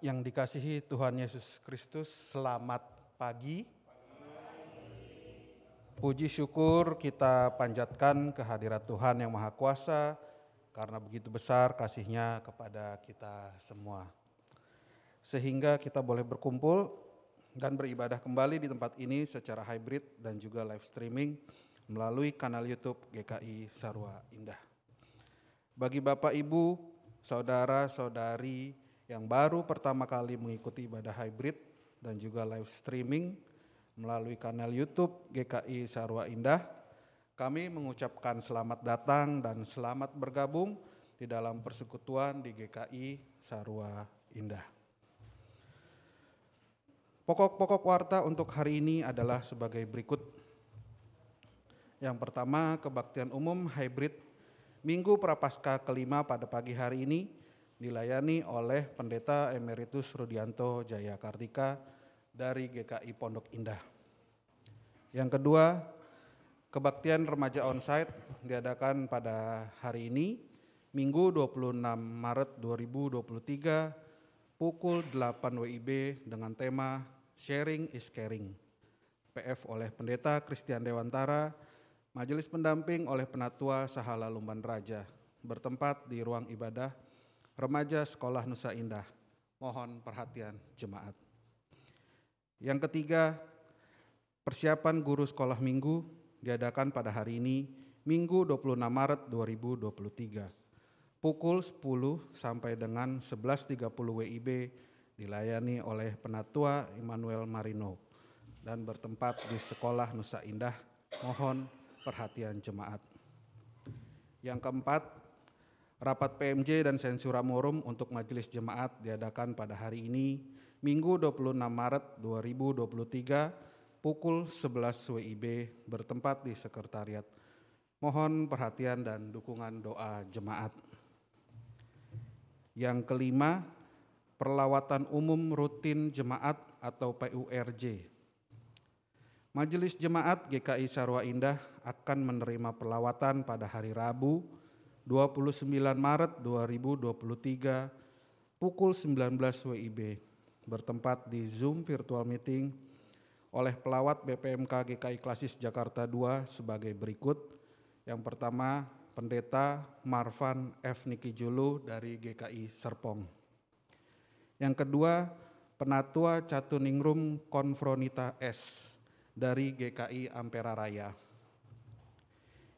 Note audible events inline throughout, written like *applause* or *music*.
yang dikasihi Tuhan Yesus Kristus, selamat pagi. Puji syukur kita panjatkan kehadirat Tuhan yang Maha Kuasa karena begitu besar kasihnya kepada kita semua. Sehingga kita boleh berkumpul dan beribadah kembali di tempat ini secara hybrid dan juga live streaming melalui kanal YouTube GKI Sarwa Indah. Bagi Bapak Ibu, saudara-saudari yang baru pertama kali mengikuti ibadah hybrid dan juga live streaming melalui kanal YouTube GKI Sarwa Indah, kami mengucapkan selamat datang dan selamat bergabung di dalam persekutuan di GKI Sarwa Indah. Pokok-pokok warta untuk hari ini adalah sebagai berikut. Yang pertama, kebaktian umum hybrid Minggu Prapaskah kelima pada pagi hari ini dilayani oleh Pendeta Emeritus Rudianto Jaya Kartika dari GKI Pondok Indah. Yang kedua, kebaktian remaja onsite diadakan pada hari ini, Minggu 26 Maret 2023, pukul 8 WIB dengan tema Sharing is Caring. PF oleh Pendeta Christian Dewantara, Majelis Pendamping oleh Penatua Sahala Lumban Raja, bertempat di ruang ibadah Remaja Sekolah Nusa Indah. Mohon perhatian jemaat. Yang ketiga, persiapan guru sekolah minggu diadakan pada hari ini, Minggu 26 Maret 2023. Pukul 10 sampai dengan 11.30 WIB dilayani oleh Penatua Immanuel Marino dan bertempat di Sekolah Nusa Indah. Mohon perhatian jemaat. Yang keempat, Rapat PMJ dan Sensura Morum untuk Majelis Jemaat diadakan pada hari ini, Minggu 26 Maret 2023, pukul 11 WIB bertempat di Sekretariat. Mohon perhatian dan dukungan doa jemaat. Yang kelima, perlawatan umum rutin jemaat atau PURJ. Majelis Jemaat GKI Sarwa Indah akan menerima perlawatan pada hari Rabu, 29 Maret 2023 pukul 19 WIB bertempat di Zoom virtual meeting oleh pelawat BPMK GKI Klasis Jakarta II sebagai berikut. Yang pertama, Pendeta Marvan F. Niki Julu dari GKI Serpong. Yang kedua, Penatua Catuningrum Konfronita S dari GKI Ampera Raya.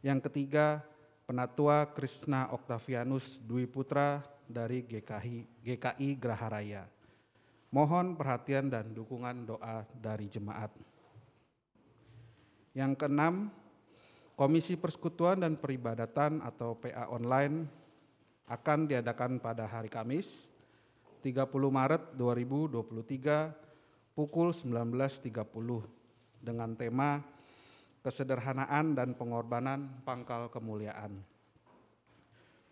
Yang ketiga, Penatua Krishna Oktavianus Dwi Putra dari GKI, GKI Graha Raya. Mohon perhatian dan dukungan doa dari jemaat. Yang keenam, Komisi Persekutuan dan Peribadatan atau PA Online akan diadakan pada hari Kamis 30 Maret 2023 pukul 19.30 dengan tema kesederhanaan dan pengorbanan pangkal kemuliaan.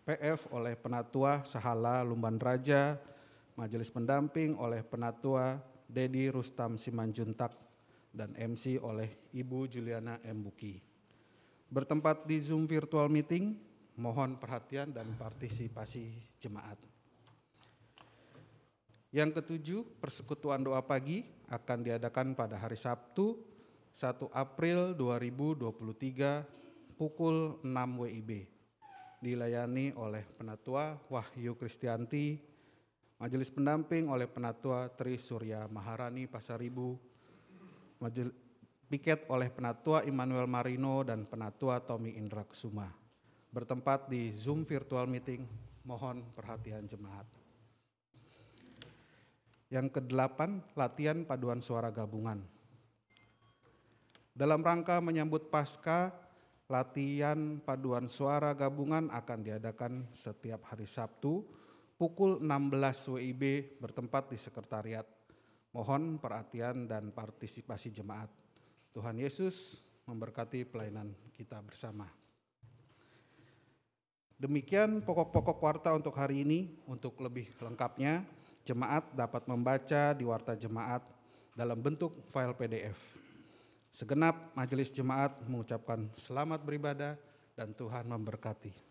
PF oleh Penatua Sahala Lumban Raja, Majelis Pendamping oleh Penatua Dedi Rustam Simanjuntak, dan MC oleh Ibu Juliana M. Buki. Bertempat di Zoom virtual meeting, mohon perhatian dan partisipasi jemaat. Yang ketujuh, persekutuan doa pagi akan diadakan pada hari Sabtu 1 April 2023 pukul 6 WIB. Dilayani oleh Penatua Wahyu Kristianti, Majelis Pendamping oleh Penatua Tri Surya Maharani Pasaribu, Majelis piket oleh Penatua Immanuel Marino dan Penatua Tommy Indra Kusuma. Bertempat di Zoom virtual meeting, mohon perhatian jemaat. Yang kedelapan, latihan paduan suara gabungan dalam rangka menyambut Pasca, latihan paduan suara gabungan akan diadakan setiap hari Sabtu pukul 16 WIB bertempat di sekretariat. Mohon perhatian dan partisipasi jemaat. Tuhan Yesus memberkati pelayanan kita bersama. Demikian pokok-pokok warta untuk hari ini. Untuk lebih lengkapnya, jemaat dapat membaca di warta jemaat dalam bentuk file PDF. Segenap majelis jemaat mengucapkan selamat beribadah dan Tuhan memberkati.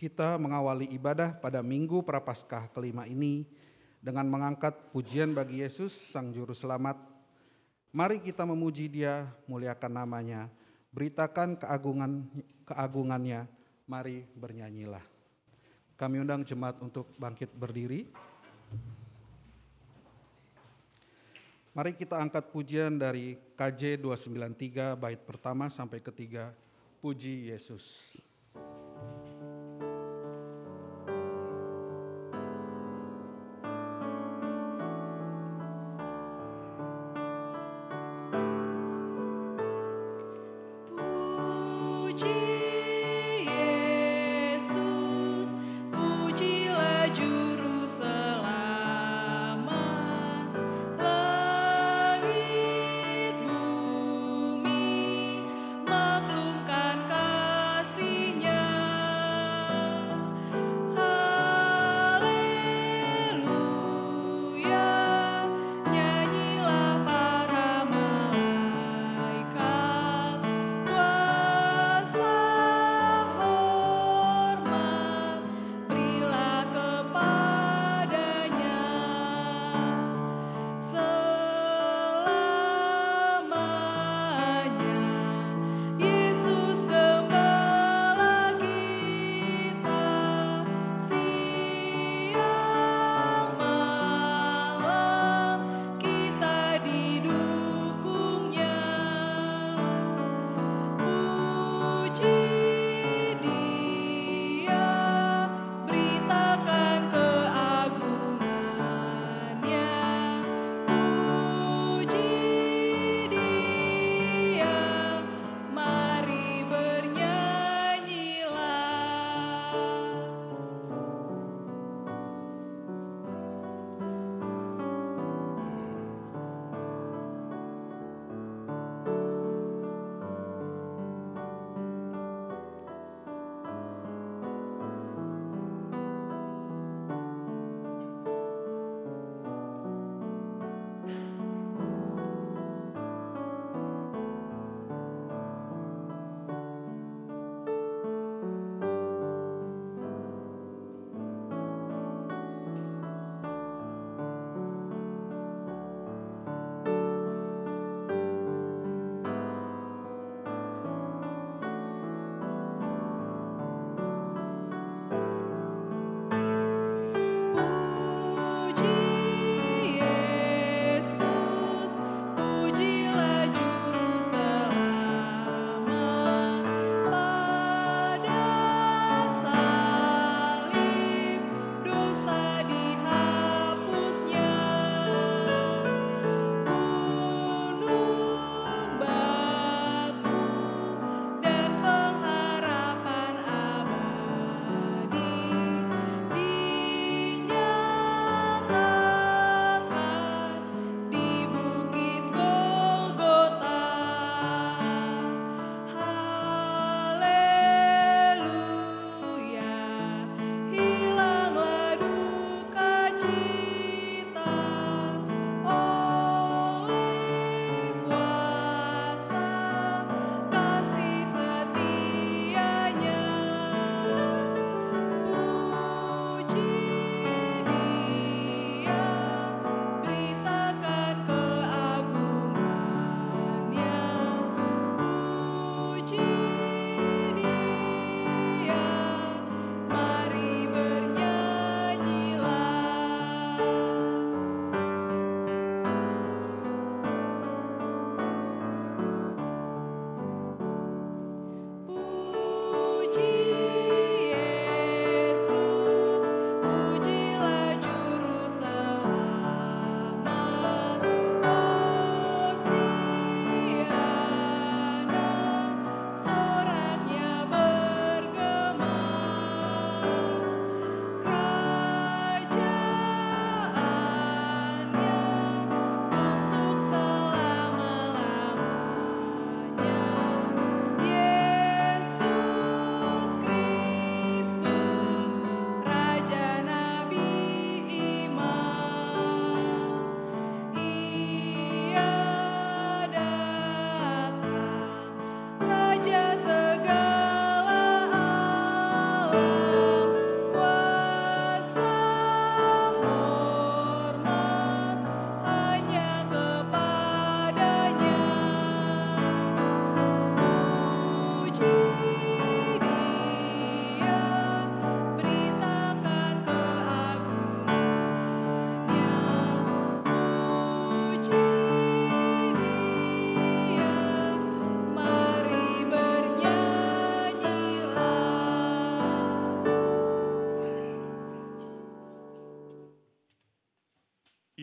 Kita mengawali ibadah pada minggu Prapaskah kelima ini dengan mengangkat pujian bagi Yesus Sang Juru Selamat. Mari kita memuji dia, muliakan namanya, beritakan keagungan keagungannya, mari bernyanyilah. Kami undang jemaat untuk bangkit berdiri. Mari kita angkat pujian dari KJ 293 bait pertama sampai ketiga. Puji Yesus.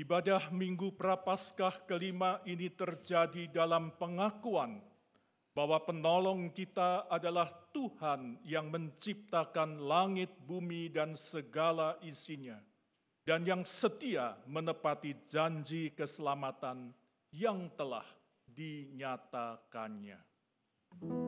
Ibadah Minggu Prapaskah kelima ini terjadi dalam pengakuan bahwa penolong kita adalah Tuhan yang menciptakan langit, bumi, dan segala isinya, dan yang setia menepati janji keselamatan yang telah dinyatakannya. Amin.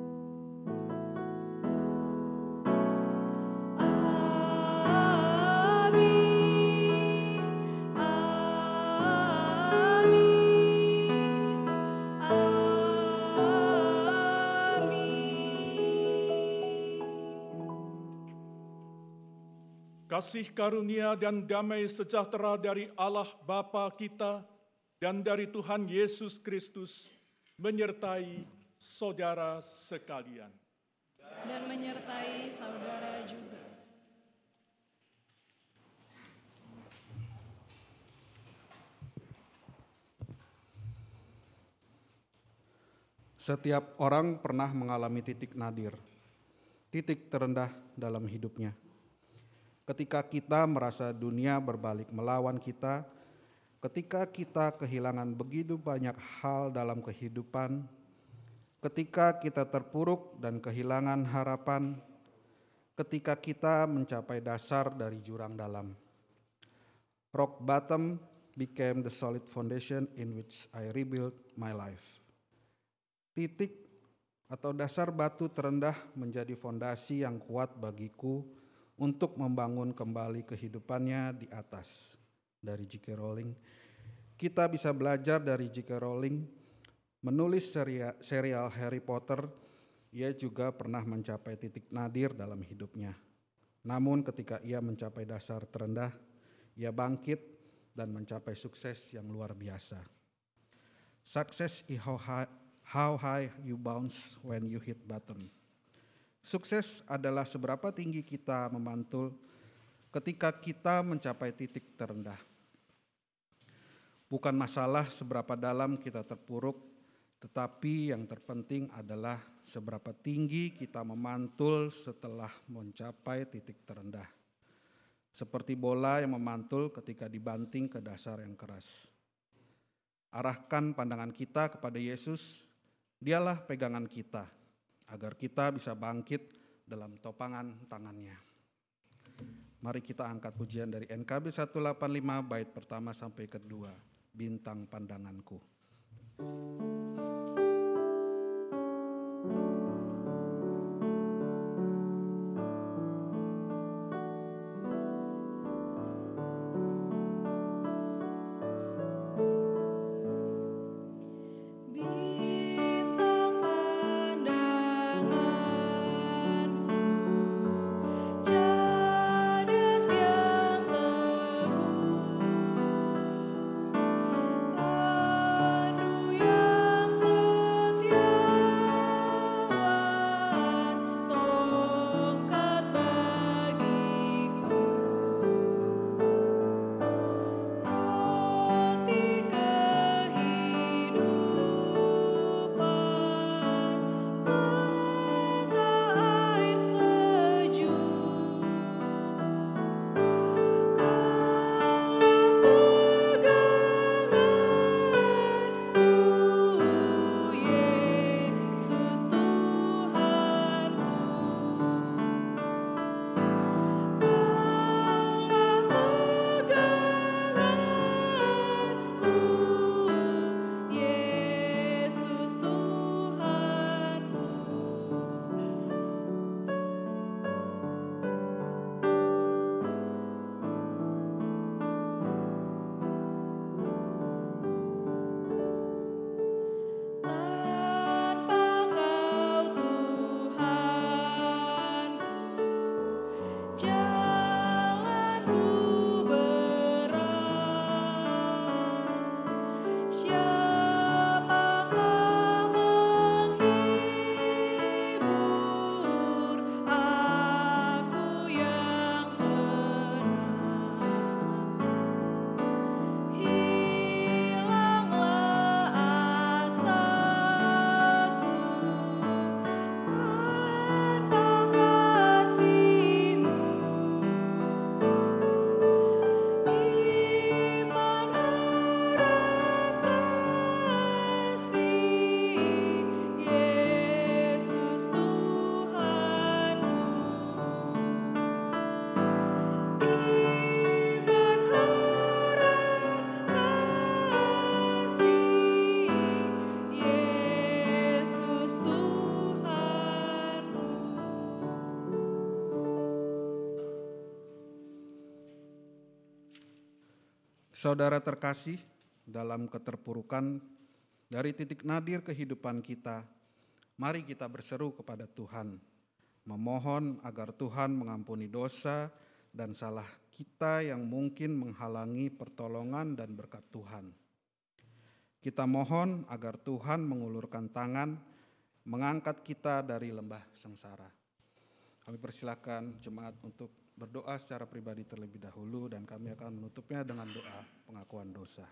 Kasih karunia dan damai sejahtera dari Allah Bapa kita dan dari Tuhan Yesus Kristus menyertai saudara sekalian. Dan menyertai saudara juga. Setiap orang pernah mengalami titik nadir, titik terendah dalam hidupnya. Ketika kita merasa dunia berbalik melawan kita, ketika kita kehilangan begitu banyak hal dalam kehidupan, ketika kita terpuruk dan kehilangan harapan, ketika kita mencapai dasar dari jurang dalam. Rock bottom became the solid foundation in which I rebuilt my life. Titik atau dasar batu terendah menjadi fondasi yang kuat bagiku untuk membangun kembali kehidupannya di atas. Dari J.K. Rowling, kita bisa belajar dari J.K. Rowling menulis seria- serial Harry Potter. Ia juga pernah mencapai titik nadir dalam hidupnya. Namun, ketika ia mencapai dasar terendah, ia bangkit dan mencapai sukses yang luar biasa. Success is how high, how high you bounce when you hit bottom. Sukses adalah seberapa tinggi kita memantul ketika kita mencapai titik terendah. Bukan masalah seberapa dalam kita terpuruk, tetapi yang terpenting adalah seberapa tinggi kita memantul setelah mencapai titik terendah. Seperti bola yang memantul ketika dibanting ke dasar yang keras. Arahkan pandangan kita kepada Yesus, dialah pegangan kita, agar kita bisa bangkit dalam topangan tangannya. Mari kita angkat pujian dari NKB 185 bait pertama sampai kedua, bintang pandanganku. Bintang Saudara terkasih, dalam keterpurukan dari titik nadir kehidupan kita, mari kita berseru kepada Tuhan, memohon agar Tuhan mengampuni dosa dan salah kita yang mungkin menghalangi pertolongan dan berkat Tuhan. Kita mohon agar Tuhan mengulurkan tangan, mengangkat kita dari lembah sengsara. Kami persilakan jemaat untuk berdoa secara pribadi terlebih dahulu dan kami akan menutupnya dengan doa pengakuan dosa.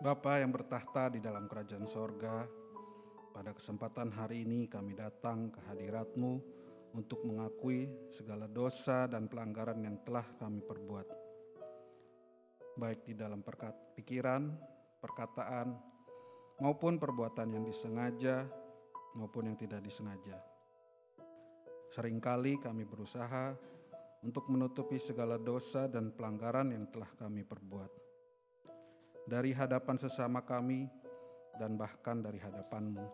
Bapa yang bertahta di dalam kerajaan sorga, pada kesempatan hari ini kami datang ke hadiratmu untuk mengakui segala dosa dan pelanggaran yang telah kami perbuat. Baik di dalam perkat, pikiran, perkataan, maupun perbuatan yang disengaja maupun yang tidak disengaja. Seringkali kami berusaha untuk menutupi segala dosa dan pelanggaran yang telah kami perbuat dari hadapan sesama kami dan bahkan dari hadapanmu.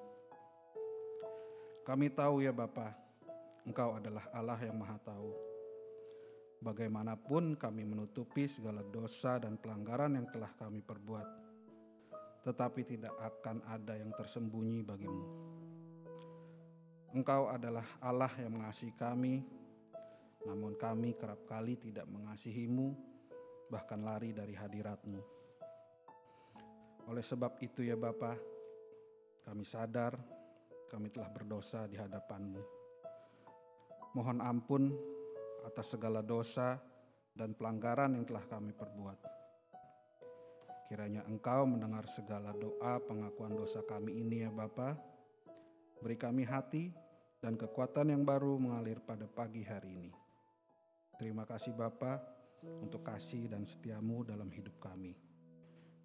Kami tahu ya Bapa, Engkau adalah Allah yang maha tahu. Bagaimanapun kami menutupi segala dosa dan pelanggaran yang telah kami perbuat, tetapi tidak akan ada yang tersembunyi bagimu. Engkau adalah Allah yang mengasihi kami, namun kami kerap kali tidak mengasihimu, bahkan lari dari hadiratmu. Oleh sebab itu ya Bapa, kami sadar kami telah berdosa di hadapanmu. Mohon ampun atas segala dosa dan pelanggaran yang telah kami perbuat. Kiranya Engkau mendengar segala doa pengakuan dosa kami ini ya Bapa. Beri kami hati dan kekuatan yang baru mengalir pada pagi hari ini. Terima kasih Bapa untuk kasih dan setiamu dalam hidup kami.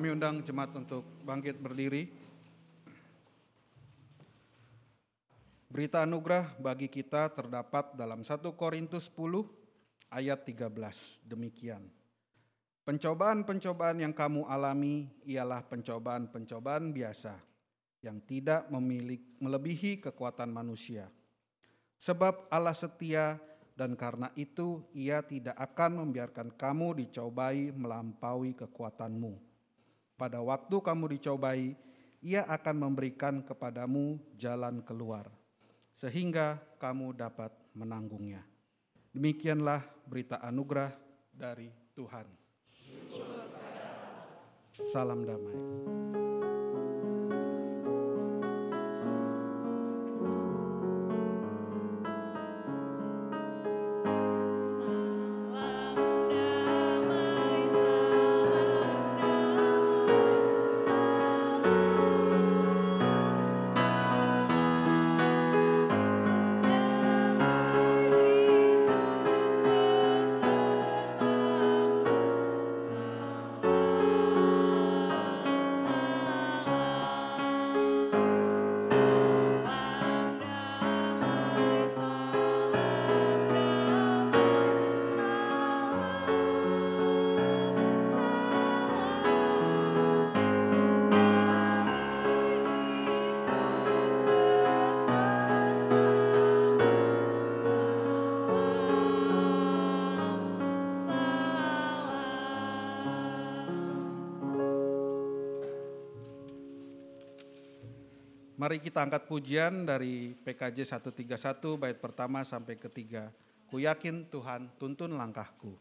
Kami undang jemaat untuk bangkit berdiri. Berita anugerah bagi kita terdapat dalam 1 Korintus 10 ayat 13. Demikian. Pencobaan-pencobaan yang kamu alami ialah pencobaan-pencobaan biasa yang tidak memiliki melebihi kekuatan manusia. Sebab Allah setia dan karena itu ia tidak akan membiarkan kamu dicobai melampaui kekuatanmu. Pada waktu kamu dicobai, ia akan memberikan kepadamu jalan keluar, sehingga kamu dapat menanggungnya. Demikianlah berita anugerah dari Tuhan. Salam damai. Mari kita angkat pujian dari PKJ 131 bait pertama sampai ketiga. Ku yakin Tuhan tuntun langkahku.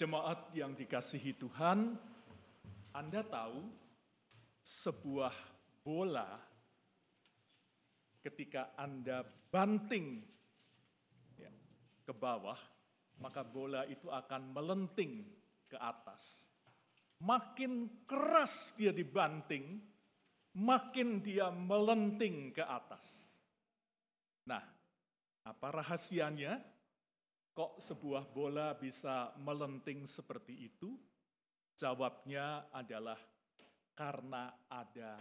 Jemaat yang dikasihi Tuhan, Anda tahu sebuah bola ketika Anda banting ya, ke bawah, maka bola itu akan melenting ke atas. Makin keras dia dibanting, makin dia melenting ke atas. Nah, apa rahasianya? Kok sebuah bola bisa melenting seperti itu? Jawabnya adalah karena ada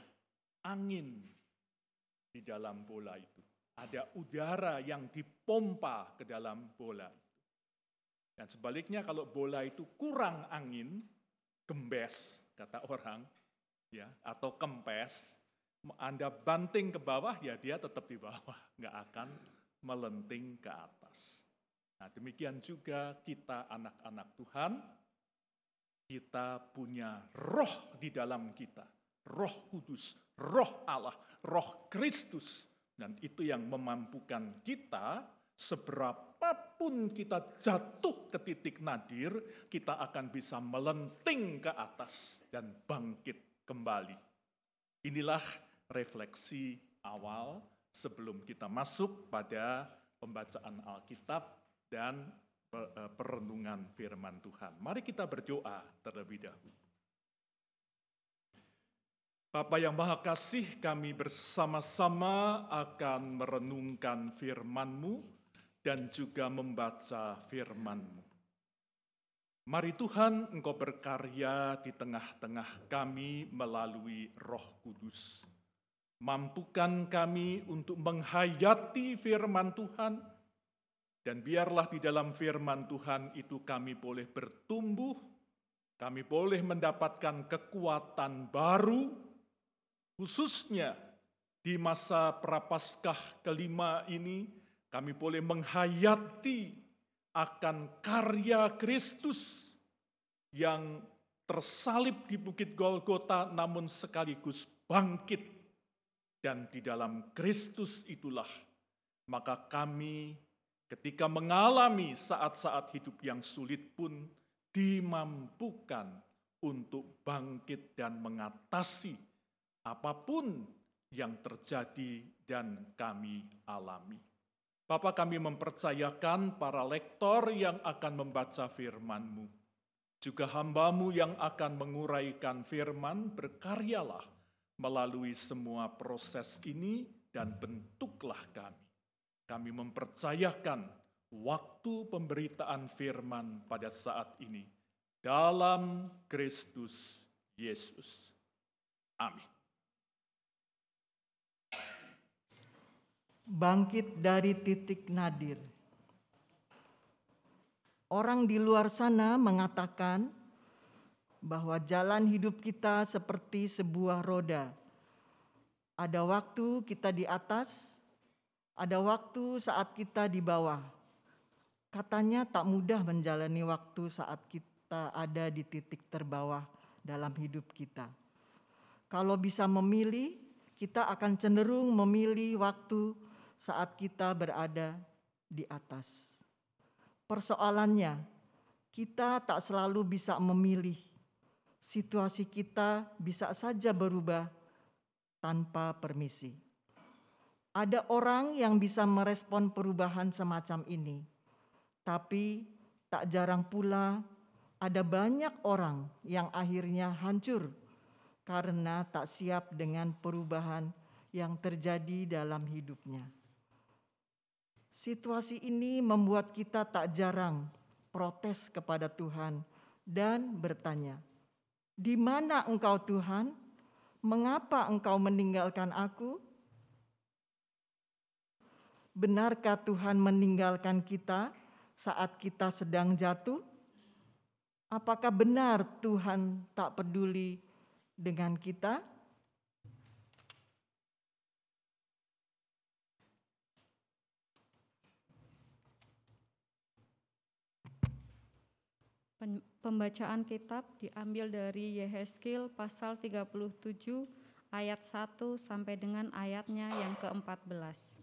angin di dalam bola itu. Ada udara yang dipompa ke dalam bola itu. Dan sebaliknya kalau bola itu kurang angin, gembes kata orang, ya atau kempes, Anda banting ke bawah ya dia tetap di bawah, nggak akan melenting ke atas. Nah demikian juga kita anak-anak Tuhan, kita punya roh di dalam kita, roh kudus, roh Allah, roh Kristus. Dan itu yang memampukan kita seberapapun kita jatuh ke titik nadir, kita akan bisa melenting ke atas dan bangkit kembali. Inilah refleksi awal sebelum kita masuk pada pembacaan Alkitab dan eh, perenungan firman Tuhan. Mari kita berdoa terlebih dahulu. Bapa yang Maha Kasih, kami bersama-sama akan merenungkan firman-Mu dan juga membaca firman-Mu. Mari Tuhan, Engkau berkarya di tengah-tengah kami melalui Roh Kudus. Mampukan kami untuk menghayati firman Tuhan, dan biarlah di dalam firman Tuhan itu kami boleh bertumbuh, kami boleh mendapatkan kekuatan baru, khususnya di masa prapaskah kelima ini, kami boleh menghayati akan karya Kristus yang tersalib di Bukit Golgota namun sekaligus bangkit. Dan di dalam Kristus itulah maka kami ketika mengalami saat-saat hidup yang sulit pun dimampukan untuk bangkit dan mengatasi apa pun yang terjadi dan kami alami. Bapak kami mempercayakan para lektor yang akan membaca firman-Mu. Juga hambamu yang akan menguraikan firman, berkaryalah melalui semua proses ini dan bentuklah kami. Kami mempercayakan waktu pemberitaan firman pada saat ini dalam Kristus Yesus. Amin. bangkit dari titik nadir. Orang di luar sana mengatakan bahwa jalan hidup kita seperti sebuah roda. Ada waktu kita di atas, ada waktu saat kita di bawah. Katanya tak mudah menjalani waktu saat kita ada di titik terbawah dalam hidup kita. Kalau bisa memilih, kita akan cenderung memilih waktu saat kita berada di atas. Persoalannya, kita tak selalu bisa memilih. Situasi kita bisa saja berubah tanpa permisi. Ada orang yang bisa merespon perubahan semacam ini, tapi tak jarang pula ada banyak orang yang akhirnya hancur karena tak siap dengan perubahan yang terjadi dalam hidupnya. Situasi ini membuat kita tak jarang protes kepada Tuhan dan bertanya, "Di mana Engkau, Tuhan? Mengapa Engkau meninggalkan aku?" Benarkah Tuhan meninggalkan kita saat kita sedang jatuh? Apakah benar Tuhan tak peduli dengan kita? Pembacaan kitab diambil dari Yehezkiel pasal 37 ayat 1 sampai dengan ayatnya yang ke-14.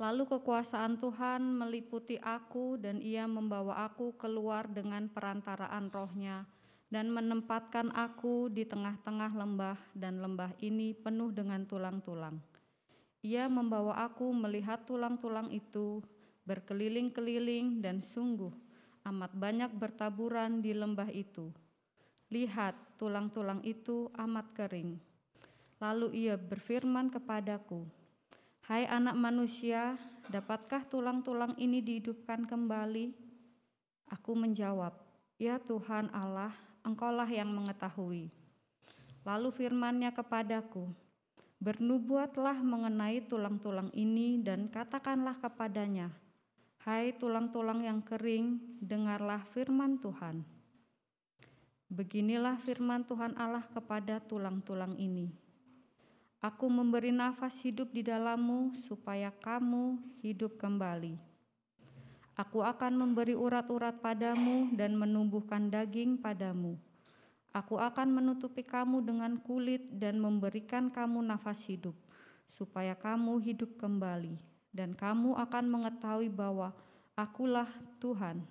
Lalu kekuasaan Tuhan meliputi aku dan ia membawa aku keluar dengan perantaraan rohnya dan menempatkan aku di tengah-tengah lembah dan lembah ini penuh dengan tulang-tulang. Ia membawa aku melihat tulang-tulang itu berkeliling-keliling dan sungguh amat banyak bertaburan di lembah itu. Lihat, tulang-tulang itu amat kering. Lalu ia berfirman kepadaku, "Hai anak manusia, dapatkah tulang-tulang ini dihidupkan kembali?" Aku menjawab, "Ya Tuhan Allah, Engkaulah yang mengetahui." Lalu firman-Nya kepadaku, "Bernubuatlah mengenai tulang-tulang ini dan katakanlah kepadanya, Hai tulang-tulang yang kering, dengarlah firman Tuhan. Beginilah firman Tuhan Allah kepada tulang-tulang ini. Aku memberi nafas hidup di dalammu supaya kamu hidup kembali. Aku akan memberi urat-urat padamu dan menumbuhkan daging padamu. Aku akan menutupi kamu dengan kulit dan memberikan kamu nafas hidup, supaya kamu hidup kembali, dan kamu akan mengetahui bahwa Akulah Tuhan.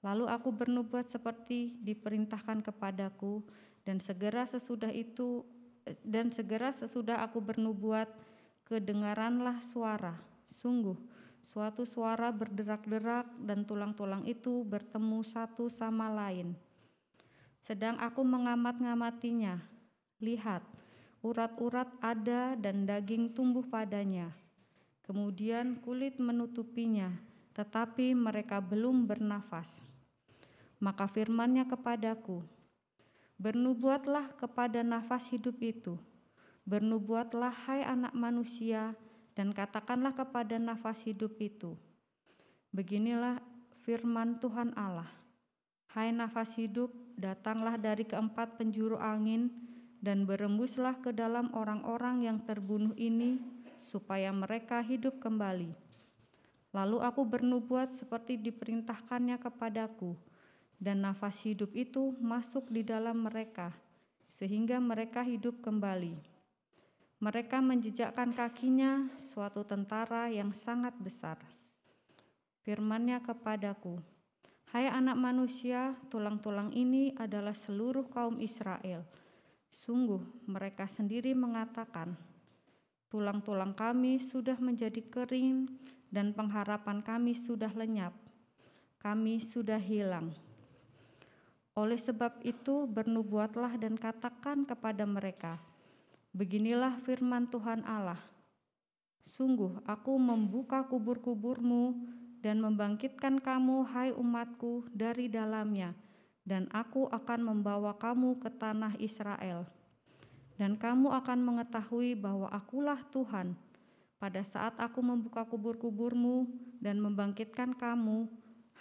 Lalu aku bernubuat seperti diperintahkan kepadaku, dan segera sesudah itu dan segera sesudah aku bernubuat, kedengaranlah suara. Sungguh, suatu suara berderak-derak dan tulang-tulang itu bertemu satu sama lain. Sedang aku mengamat-ngamatinya, lihat, urat-urat ada dan daging tumbuh padanya. Kemudian kulit menutupinya, tetapi mereka belum bernafas. Maka firmannya kepadaku, Bernubuatlah kepada nafas hidup itu. Bernubuatlah hai anak manusia dan katakanlah kepada nafas hidup itu. Beginilah firman Tuhan Allah. Hai nafas hidup, datanglah dari keempat penjuru angin dan berembuslah ke dalam orang-orang yang terbunuh ini supaya mereka hidup kembali. Lalu aku bernubuat seperti diperintahkannya kepadaku, dan nafas hidup itu masuk di dalam mereka, sehingga mereka hidup kembali. Mereka menjejakkan kakinya suatu tentara yang sangat besar. Firmannya kepadaku, Hai anak manusia, tulang-tulang ini adalah seluruh kaum Israel. Sungguh mereka sendiri mengatakan, tulang-tulang kami sudah menjadi kering dan pengharapan kami sudah lenyap. Kami sudah hilang. Oleh sebab itu, bernubuatlah dan katakan kepada mereka, Beginilah firman Tuhan Allah: Sungguh, Aku membuka kubur-kuburmu dan membangkitkan kamu, hai umatku, dari dalamnya, dan Aku akan membawa kamu ke tanah Israel. Dan kamu akan mengetahui bahwa Akulah Tuhan, pada saat Aku membuka kubur-kuburmu dan membangkitkan kamu,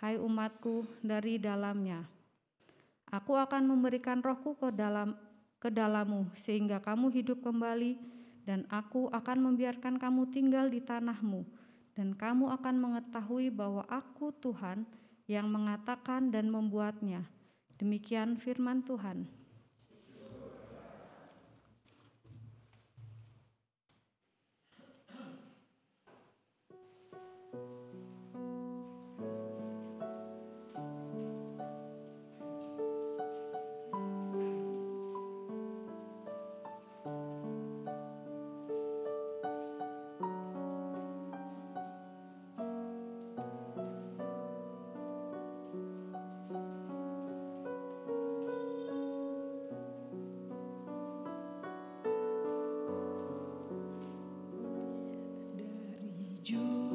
hai umatku, dari dalamnya. Aku akan memberikan rohku ke dalam ke dalammu sehingga kamu hidup kembali dan aku akan membiarkan kamu tinggal di tanahmu dan kamu akan mengetahui bahwa aku Tuhan yang mengatakan dan membuatnya. Demikian firman Tuhan. Dari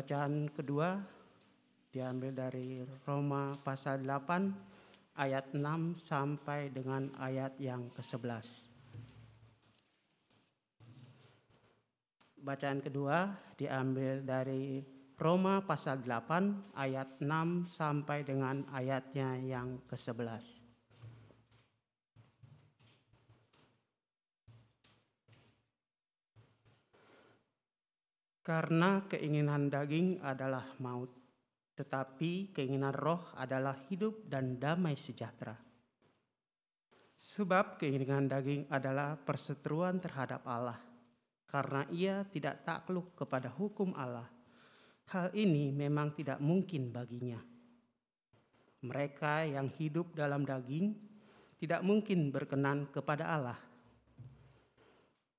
Bacaan kedua diambil dari Roma pasal 8 ayat 6 sampai dengan ayat yang ke-11. Bacaan kedua diambil dari Roma pasal 8 ayat 6 sampai dengan ayatnya yang ke-11. Karena keinginan daging adalah maut, tetapi keinginan roh adalah hidup dan damai sejahtera. Sebab keinginan daging adalah perseteruan terhadap Allah, karena ia tidak takluk kepada hukum Allah. Hal ini memang tidak mungkin baginya. Mereka yang hidup dalam daging tidak mungkin berkenan kepada Allah.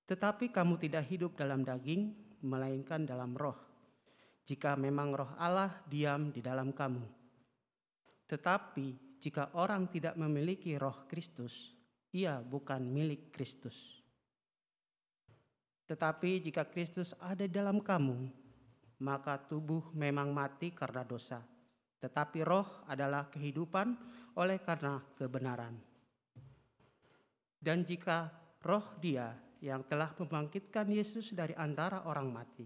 Tetapi kamu tidak hidup dalam daging, melainkan dalam roh. Jika memang roh Allah diam di dalam kamu. Tetapi jika orang tidak memiliki roh Kristus, ia bukan milik Kristus. Tetapi jika Kristus ada dalam kamu, maka tubuh memang mati karena dosa, tetapi roh adalah kehidupan oleh karena kebenaran. Dan jika roh dia yang telah membangkitkan Yesus dari antara orang mati,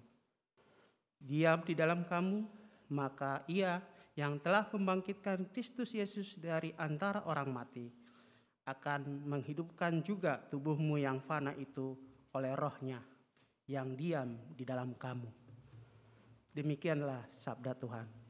diam di dalam kamu, maka ia yang telah membangkitkan Kristus Yesus dari antara orang mati akan menghidupkan juga tubuhmu yang fana itu oleh rohnya yang diam di dalam kamu. Demikianlah sabda Tuhan.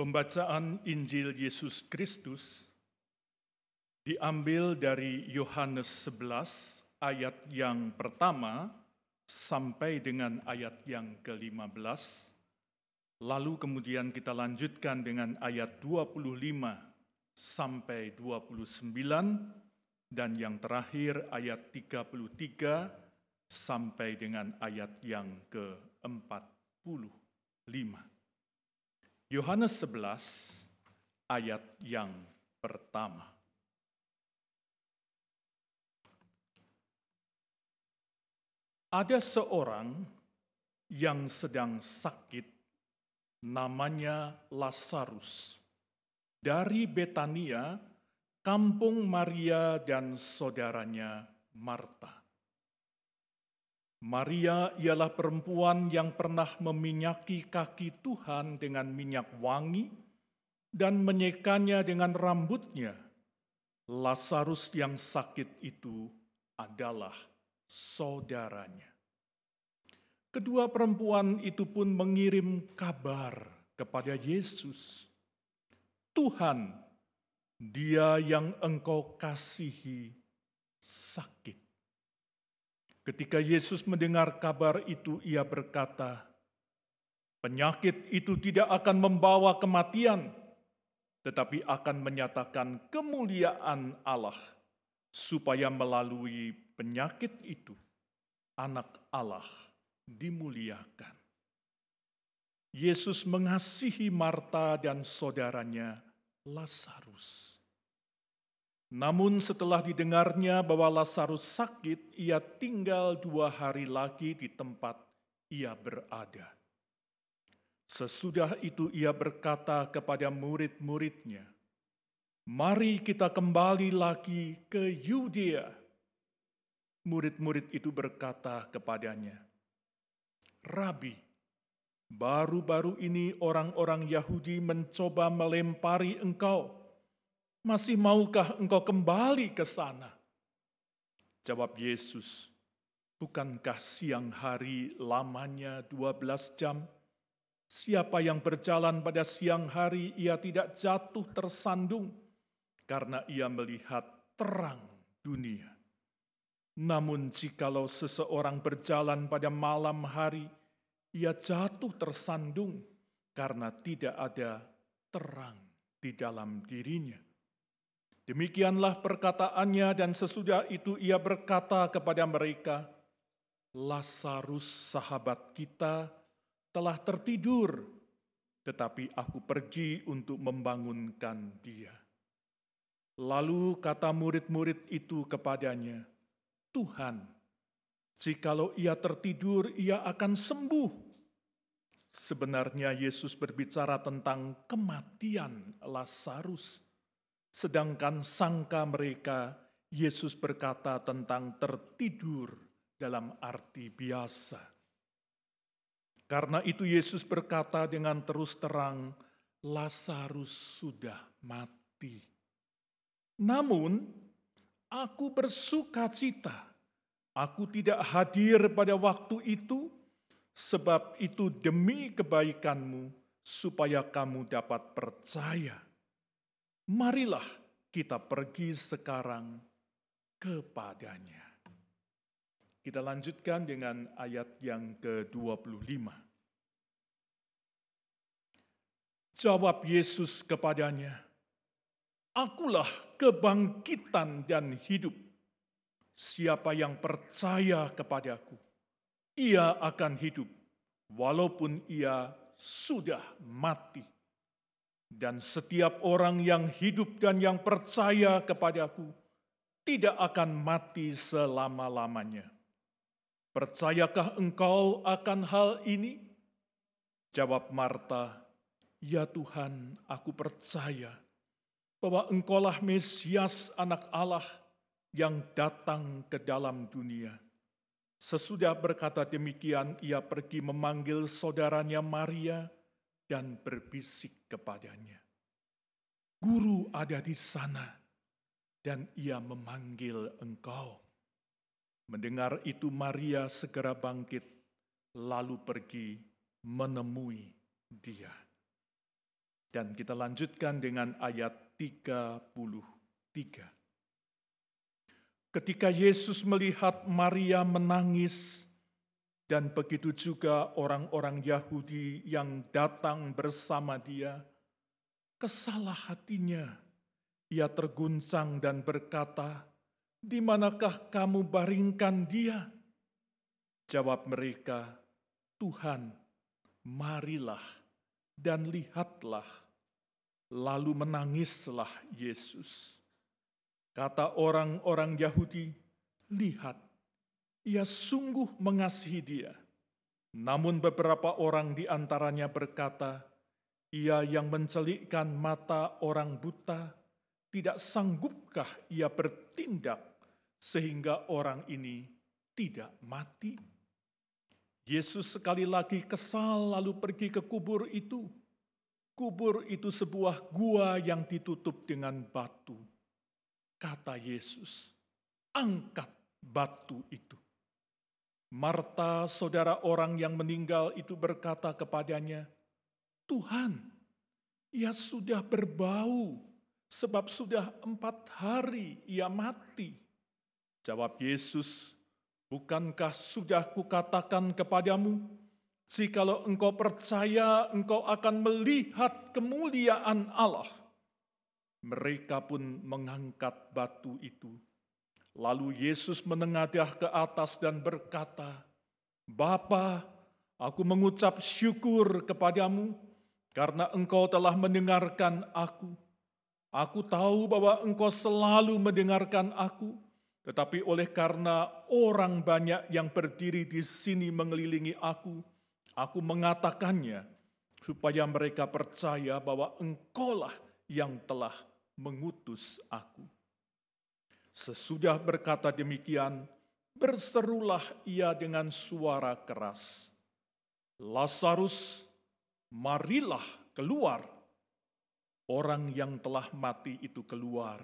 Pembacaan Injil Yesus Kristus diambil dari Yohanes 11 ayat yang pertama sampai dengan ayat yang ke-15 Lalu kemudian kita lanjutkan dengan ayat 25 sampai 29 dan yang terakhir ayat 33 sampai dengan ayat yang ke-45. Yohanes 11 ayat yang pertama. Ada seorang yang sedang sakit, namanya Lazarus, dari Betania, kampung Maria dan saudaranya Marta. Maria ialah perempuan yang pernah meminyaki kaki Tuhan dengan minyak wangi dan menyekanya dengan rambutnya. Lazarus yang sakit itu adalah saudaranya. Kedua perempuan itu pun mengirim kabar kepada Yesus. Tuhan, dia yang engkau kasihi sakit. Ketika Yesus mendengar kabar itu, ia berkata, "Penyakit itu tidak akan membawa kematian, tetapi akan menyatakan kemuliaan Allah, supaya melalui penyakit itu Anak Allah dimuliakan." Yesus mengasihi Marta dan saudaranya Lazarus. Namun setelah didengarnya bahwa Lazarus sakit, ia tinggal dua hari lagi di tempat ia berada. Sesudah itu ia berkata kepada murid-muridnya, Mari kita kembali lagi ke Yudea. Murid-murid itu berkata kepadanya, Rabi, baru-baru ini orang-orang Yahudi mencoba melempari engkau masih maukah engkau kembali ke sana? Jawab Yesus, bukankah siang hari lamanya 12 jam? Siapa yang berjalan pada siang hari, ia tidak jatuh tersandung karena ia melihat terang dunia. Namun jikalau seseorang berjalan pada malam hari, ia jatuh tersandung karena tidak ada terang di dalam dirinya. Demikianlah perkataannya dan sesudah itu ia berkata kepada mereka, Lazarus sahabat kita telah tertidur, tetapi aku pergi untuk membangunkan dia. Lalu kata murid-murid itu kepadanya, Tuhan, jikalau ia tertidur, ia akan sembuh. Sebenarnya Yesus berbicara tentang kematian Lazarus Sedangkan sangka mereka, Yesus berkata tentang tertidur dalam arti biasa. Karena itu Yesus berkata dengan terus terang, Lazarus sudah mati. Namun, aku bersuka cita. Aku tidak hadir pada waktu itu, sebab itu demi kebaikanmu, supaya kamu dapat percaya marilah kita pergi sekarang kepadanya. Kita lanjutkan dengan ayat yang ke-25. Jawab Yesus kepadanya, Akulah kebangkitan dan hidup. Siapa yang percaya kepadaku, ia akan hidup, walaupun ia sudah mati dan setiap orang yang hidup dan yang percaya kepadaku tidak akan mati selama-lamanya. Percayakah engkau akan hal ini? Jawab Marta, Ya Tuhan, aku percaya bahwa engkaulah Mesias anak Allah yang datang ke dalam dunia. Sesudah berkata demikian, ia pergi memanggil saudaranya Maria, dan berbisik kepadanya, "Guru ada di sana, dan ia memanggil engkau." Mendengar itu, Maria segera bangkit, lalu pergi menemui dia. Dan kita lanjutkan dengan ayat 33. Ketika Yesus melihat Maria menangis dan begitu juga orang-orang Yahudi yang datang bersama dia. Kesalah hatinya, ia terguncang dan berkata, "Di manakah kamu baringkan dia?" Jawab mereka, "Tuhan, marilah dan lihatlah." Lalu menangislah Yesus. Kata orang-orang Yahudi, "Lihat, ia sungguh mengasihi dia." Namun beberapa orang di antaranya berkata, "Ia yang mencelikkan mata orang buta, tidak sanggupkah ia bertindak sehingga orang ini tidak mati?" Yesus sekali lagi kesal lalu pergi ke kubur itu Kubur itu sebuah gua yang ditutup dengan batu. Kata Yesus, angkat batu itu. Marta, saudara orang yang meninggal itu berkata kepadanya, Tuhan, ia sudah berbau, sebab sudah empat hari ia mati. Jawab Yesus, bukankah sudah kukatakan kepadamu, Jikalau engkau percaya, engkau akan melihat kemuliaan Allah. Mereka pun mengangkat batu itu. Lalu Yesus menengadah ke atas dan berkata, Bapa, aku mengucap syukur kepadamu karena engkau telah mendengarkan aku. Aku tahu bahwa engkau selalu mendengarkan aku, tetapi oleh karena orang banyak yang berdiri di sini mengelilingi aku, Aku mengatakannya supaya mereka percaya bahwa engkaulah yang telah mengutus aku. Sesudah berkata demikian, berserulah ia dengan suara keras. Lazarus, marilah keluar. Orang yang telah mati itu keluar.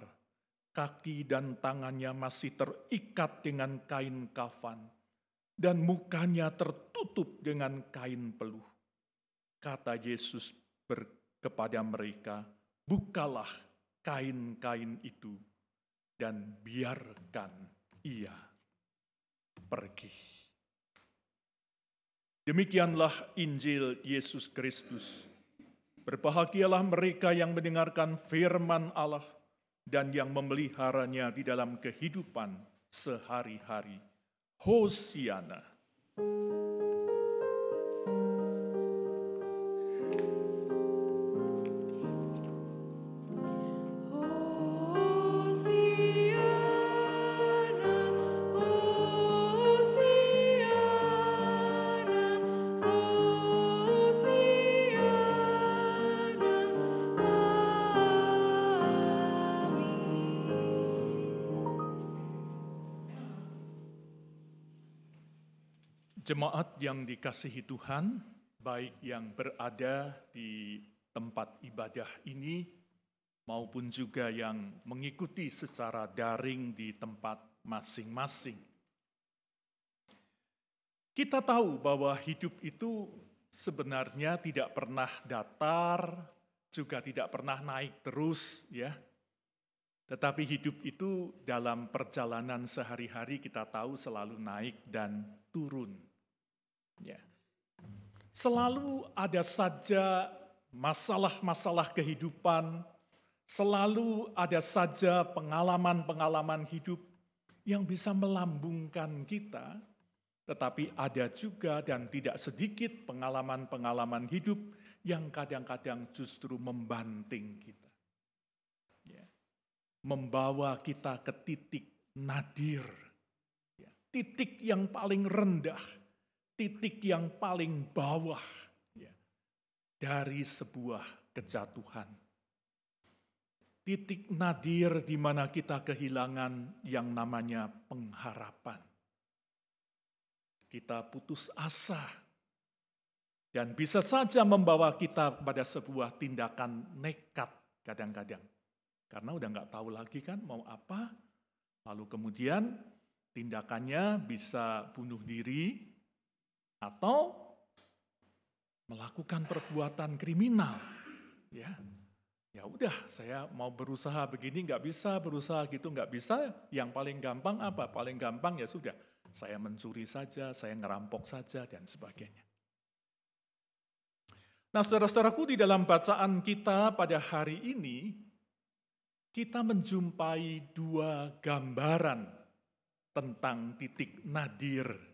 Kaki dan tangannya masih terikat dengan kain kafan dan mukanya tertutup dengan kain peluh. Kata Yesus kepada mereka, bukalah kain-kain itu dan biarkan ia pergi. Demikianlah Injil Yesus Kristus. Berbahagialah mereka yang mendengarkan firman Allah dan yang memeliharanya di dalam kehidupan sehari-hari. Hosiana. Yang dikasihi Tuhan, baik yang berada di tempat ibadah ini maupun juga yang mengikuti secara daring di tempat masing-masing. Kita tahu bahwa hidup itu sebenarnya tidak pernah datar, juga tidak pernah naik terus ya. Tetapi hidup itu dalam perjalanan sehari-hari kita tahu selalu naik dan turun. Ya. Selalu ada saja masalah-masalah kehidupan, selalu ada saja pengalaman-pengalaman hidup yang bisa melambungkan kita, tetapi ada juga dan tidak sedikit pengalaman-pengalaman hidup yang kadang-kadang justru membanting kita. Ya. Membawa kita ke titik nadir. Ya. Titik yang paling rendah titik yang paling bawah ya, dari sebuah kejatuhan. Titik nadir di mana kita kehilangan yang namanya pengharapan. Kita putus asa dan bisa saja membawa kita pada sebuah tindakan nekat kadang-kadang. Karena udah nggak tahu lagi kan mau apa, lalu kemudian tindakannya bisa bunuh diri, atau melakukan perbuatan kriminal. Ya, ya udah saya mau berusaha begini nggak bisa, berusaha gitu nggak bisa. Yang paling gampang apa? Paling gampang ya sudah saya mencuri saja, saya ngerampok saja, dan sebagainya. Nah, saudara-saudaraku, di dalam bacaan kita pada hari ini, kita menjumpai dua gambaran tentang titik nadir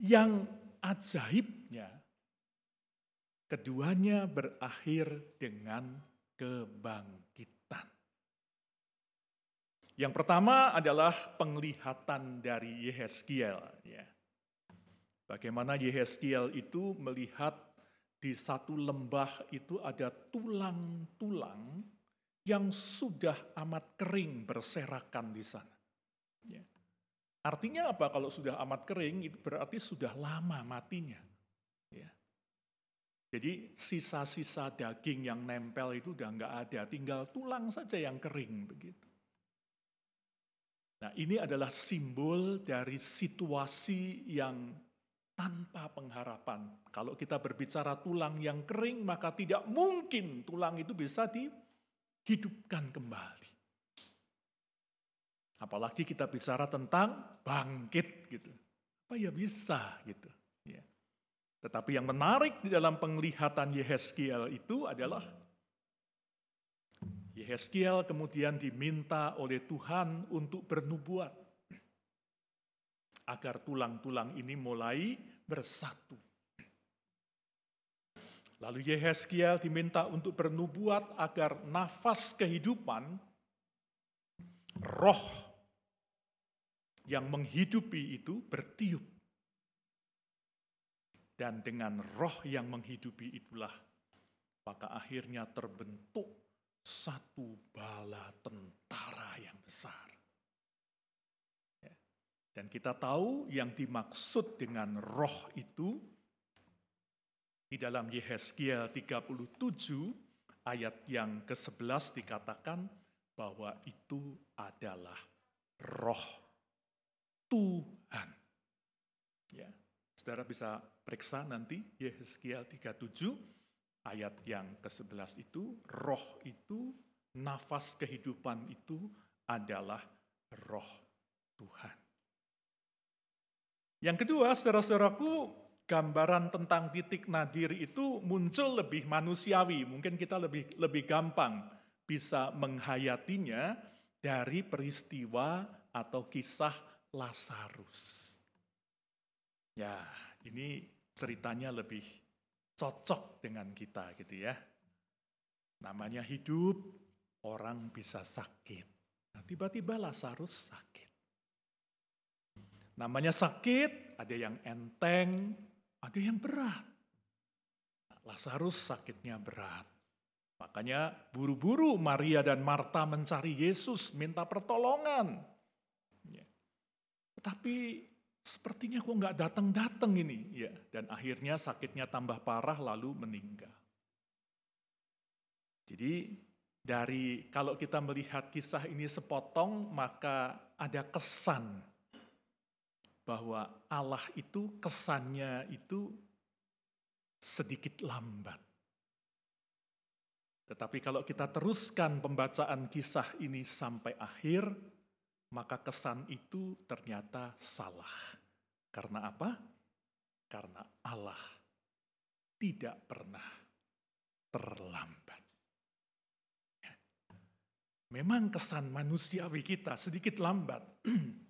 yang ajaibnya keduanya berakhir dengan kebangkitan. Yang pertama adalah penglihatan dari Yehezkiel. Ya. Bagaimana Yehezkiel itu melihat di satu lembah itu ada tulang-tulang yang sudah amat kering berserakan di sana. Ya. Artinya apa kalau sudah amat kering? Itu berarti sudah lama matinya. Ya. Jadi sisa-sisa daging yang nempel itu udah nggak ada, tinggal tulang saja yang kering begitu. Nah ini adalah simbol dari situasi yang tanpa pengharapan. Kalau kita berbicara tulang yang kering, maka tidak mungkin tulang itu bisa dihidupkan kembali. Apalagi kita bicara tentang bangkit gitu. Apa ya bisa gitu. Ya. Tetapi yang menarik di dalam penglihatan Yehezkiel itu adalah Yehezkiel kemudian diminta oleh Tuhan untuk bernubuat agar tulang-tulang ini mulai bersatu. Lalu Yehezkiel diminta untuk bernubuat agar nafas kehidupan, roh yang menghidupi itu bertiup. Dan dengan roh yang menghidupi itulah, maka akhirnya terbentuk satu bala tentara yang besar. Ya. Dan kita tahu yang dimaksud dengan roh itu di dalam Yehezkiel 37 ayat yang ke-11 dikatakan bahwa itu adalah roh Tuhan. Ya, saudara bisa periksa nanti Yehezkiel 37 ayat yang ke-11 itu, roh itu, nafas kehidupan itu adalah roh Tuhan. Yang kedua, saudara-saudaraku, gambaran tentang titik nadir itu muncul lebih manusiawi. Mungkin kita lebih lebih gampang bisa menghayatinya dari peristiwa atau kisah Lazarus. Ya, ini ceritanya lebih cocok dengan kita gitu ya. Namanya hidup, orang bisa sakit. Nah, tiba-tiba Lazarus sakit. Namanya sakit, ada yang enteng, ada yang berat. Nah, Lazarus sakitnya berat. Makanya buru-buru Maria dan Marta mencari Yesus, minta pertolongan. Tapi sepertinya kok nggak datang-datang ini. Ya, dan akhirnya sakitnya tambah parah lalu meninggal. Jadi dari kalau kita melihat kisah ini sepotong maka ada kesan bahwa Allah itu kesannya itu sedikit lambat. Tetapi kalau kita teruskan pembacaan kisah ini sampai akhir, maka kesan itu ternyata salah. Karena apa? Karena Allah tidak pernah terlambat. Ya. Memang kesan manusiawi kita sedikit lambat. *clears throat*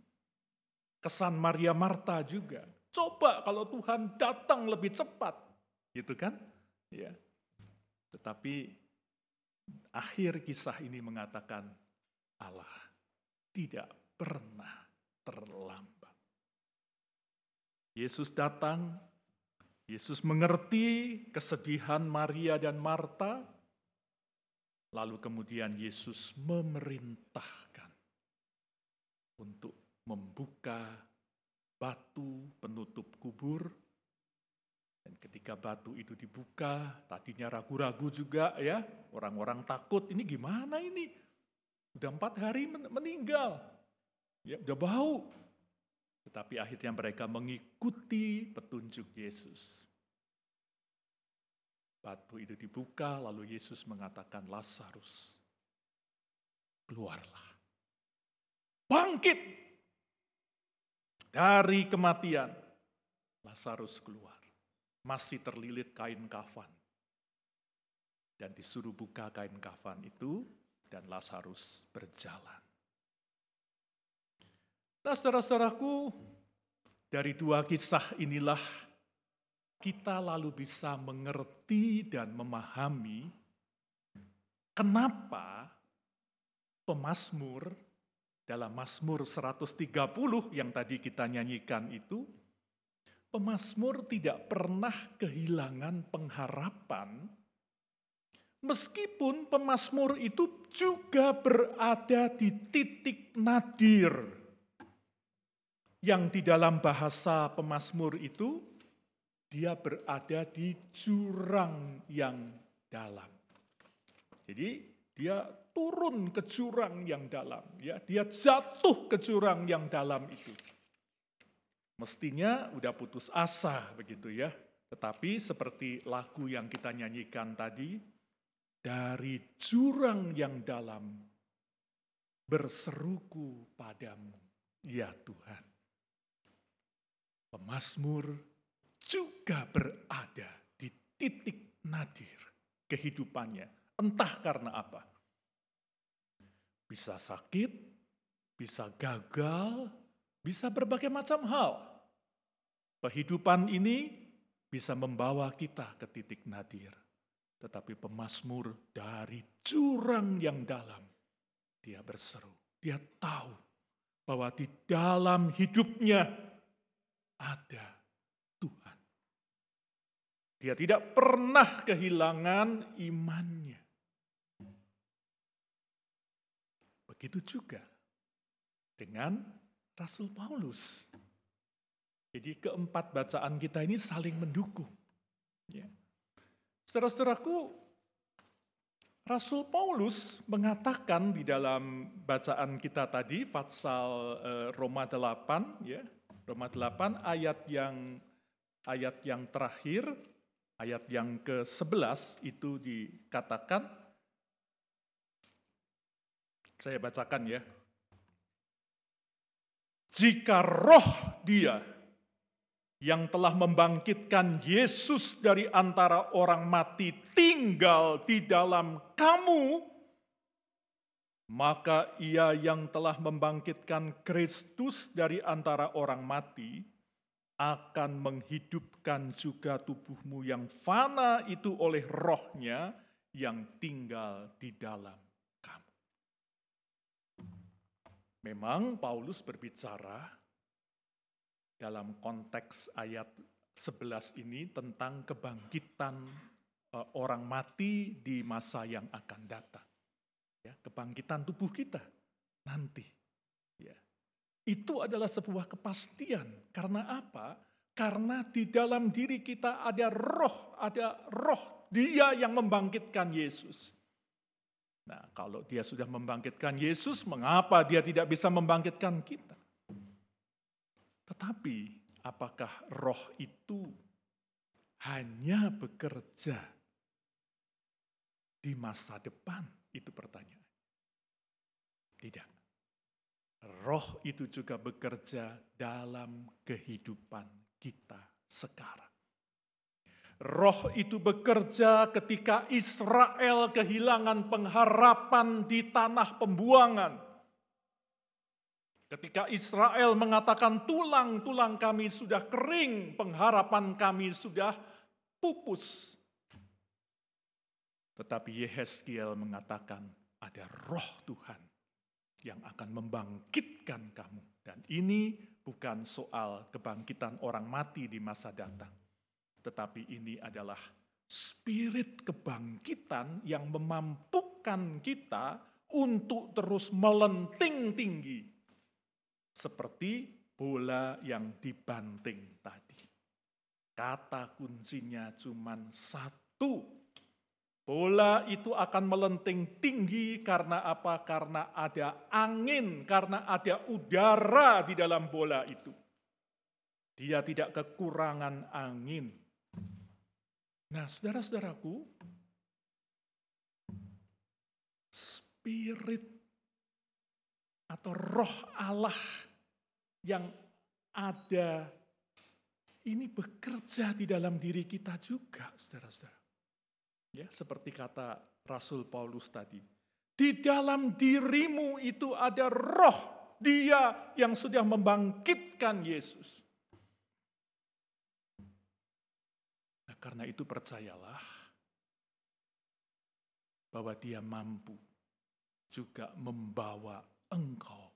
Kesan Maria Marta juga. Coba kalau Tuhan datang lebih cepat. Gitu kan? Ya. Tetapi akhir kisah ini mengatakan Allah tidak pernah terlambat. Yesus datang, Yesus mengerti kesedihan Maria dan Marta, lalu kemudian Yesus memerintahkan untuk membuka batu penutup kubur. Dan ketika batu itu dibuka, tadinya ragu-ragu juga ya, orang-orang takut, ini gimana ini? Udah empat hari meninggal. Ya, udah bau. Tetapi akhirnya mereka mengikuti petunjuk Yesus. Batu itu dibuka, lalu Yesus mengatakan, Lazarus, keluarlah. Bangkit! Dari kematian, Lazarus keluar. Masih terlilit kain kafan. Dan disuruh buka kain kafan itu, dan Lazarus berjalan. Nah saudara-saudaraku, dari dua kisah inilah kita lalu bisa mengerti dan memahami kenapa pemazmur dalam Mazmur 130 yang tadi kita nyanyikan itu, pemazmur tidak pernah kehilangan pengharapan meskipun pemazmur itu juga berada di titik nadir yang di dalam bahasa pemazmur itu dia berada di jurang yang dalam. Jadi dia turun ke jurang yang dalam, ya, dia jatuh ke jurang yang dalam itu. Mestinya udah putus asa begitu ya. Tetapi seperti lagu yang kita nyanyikan tadi, dari jurang yang dalam berseruku padamu, ya Tuhan. Pemasmur juga berada di titik nadir kehidupannya. Entah karena apa bisa sakit, bisa gagal, bisa berbagai macam hal. Kehidupan ini bisa membawa kita ke titik nadir. Tetapi pemazmur dari jurang yang dalam, dia berseru. Dia tahu bahwa di dalam hidupnya ada Tuhan. Dia tidak pernah kehilangan imannya. Begitu juga dengan Rasul Paulus. Jadi keempat bacaan kita ini saling mendukung. Ya. Saudara-saudaraku, Rasul Paulus mengatakan di dalam bacaan kita tadi, Fatsal eh, Roma 8, ya, Roma 8 ayat yang ayat yang terakhir, ayat yang ke-11 itu dikatakan saya bacakan ya. Jika roh dia yang telah membangkitkan Yesus dari antara orang mati tinggal di dalam kamu, maka ia yang telah membangkitkan Kristus dari antara orang mati akan menghidupkan juga tubuhmu yang fana itu oleh rohnya yang tinggal di dalam Memang Paulus berbicara dalam konteks ayat 11 ini tentang kebangkitan eh, orang mati di masa yang akan datang. Ya, kebangkitan tubuh kita nanti. Ya. Itu adalah sebuah kepastian. Karena apa? Karena di dalam diri kita ada roh, ada roh dia yang membangkitkan Yesus. Nah, kalau dia sudah membangkitkan Yesus, mengapa dia tidak bisa membangkitkan kita? Tetapi, apakah roh itu hanya bekerja di masa depan? Itu pertanyaan. Tidak. Roh itu juga bekerja dalam kehidupan kita sekarang. Roh itu bekerja ketika Israel kehilangan pengharapan di tanah pembuangan. Ketika Israel mengatakan tulang-tulang kami sudah kering, pengharapan kami sudah pupus. Tetapi Yehezkiel mengatakan ada roh Tuhan yang akan membangkitkan kamu. Dan ini bukan soal kebangkitan orang mati di masa datang tetapi ini adalah spirit kebangkitan yang memampukan kita untuk terus melenting tinggi. Seperti bola yang dibanting tadi. Kata kuncinya cuma satu. Bola itu akan melenting tinggi karena apa? Karena ada angin, karena ada udara di dalam bola itu. Dia tidak kekurangan angin, Nah, saudara-saudaraku, spirit atau roh Allah yang ada ini bekerja di dalam diri kita juga, saudara-saudara. Ya, seperti kata Rasul Paulus tadi. Di dalam dirimu itu ada roh dia yang sudah membangkitkan Yesus. Nah, karena itu percayalah bahwa dia mampu juga membawa engkau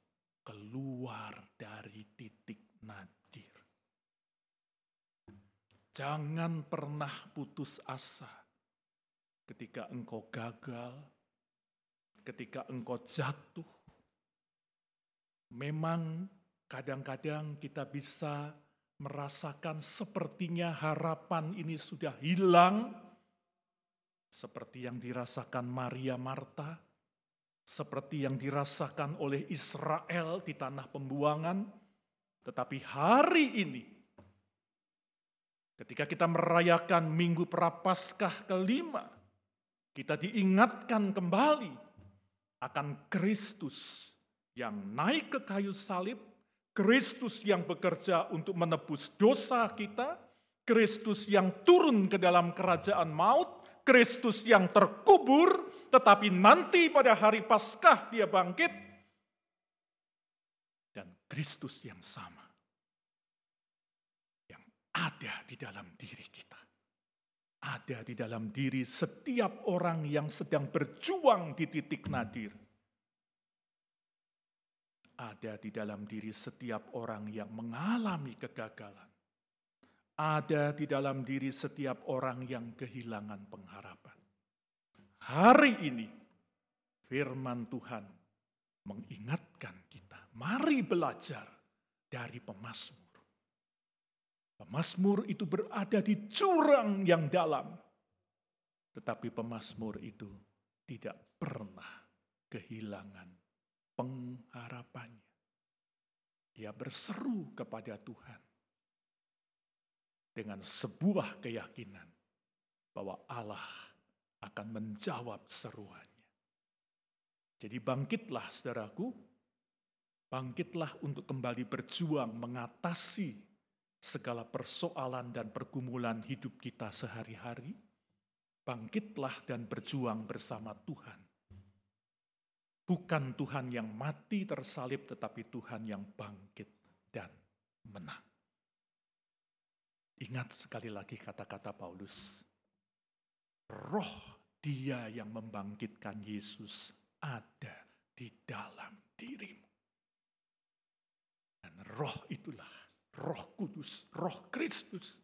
keluar dari titik nadir. Jangan pernah putus asa ketika engkau gagal, ketika engkau jatuh. Memang kadang-kadang kita bisa merasakan sepertinya harapan ini sudah hilang, seperti yang dirasakan Maria Marta, seperti yang dirasakan oleh Israel di tanah pembuangan. Tetapi hari ini, ketika kita merayakan Minggu Prapaskah kelima, kita diingatkan kembali akan Kristus yang naik ke kayu salib, Kristus yang bekerja untuk menebus dosa kita, Kristus yang turun ke dalam kerajaan maut, Kristus yang terkubur, tetapi nanti pada hari Paskah dia bangkit, dan Kristus yang sama yang ada di dalam diri kita. Ada di dalam diri setiap orang yang sedang berjuang di titik nadir ada di dalam diri setiap orang yang mengalami kegagalan. Ada di dalam diri setiap orang yang kehilangan pengharapan. Hari ini, firman Tuhan mengingatkan kita, mari belajar dari pemazmur. Pemazmur itu berada di jurang yang dalam, tetapi pemazmur itu tidak pernah kehilangan pengharapannya. Ia berseru kepada Tuhan dengan sebuah keyakinan bahwa Allah akan menjawab seruannya. Jadi bangkitlah saudaraku, bangkitlah untuk kembali berjuang mengatasi segala persoalan dan pergumulan hidup kita sehari-hari. Bangkitlah dan berjuang bersama Tuhan Bukan Tuhan yang mati tersalib, tetapi Tuhan yang bangkit dan menang. Ingat sekali lagi kata-kata Paulus. Roh dia yang membangkitkan Yesus ada di dalam dirimu. Dan roh itulah, roh kudus, roh Kristus.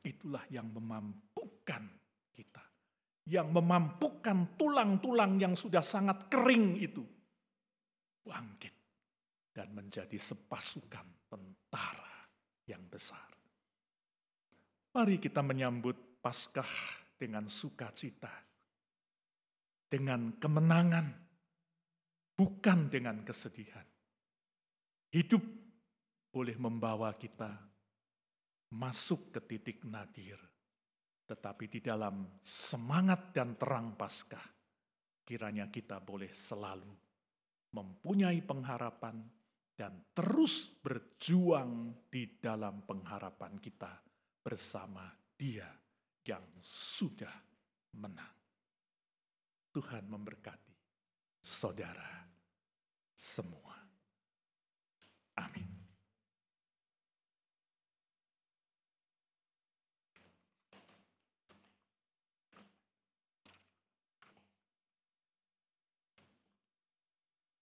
Itulah yang memampukan kita yang memampukan tulang-tulang yang sudah sangat kering itu bangkit dan menjadi sepasukan tentara yang besar. Mari kita menyambut Paskah dengan sukacita, dengan kemenangan, bukan dengan kesedihan. Hidup boleh membawa kita masuk ke titik nadir tetapi di dalam semangat dan terang Paskah, kiranya kita boleh selalu mempunyai pengharapan dan terus berjuang di dalam pengharapan kita bersama Dia yang sudah menang. Tuhan memberkati saudara semua. Amin.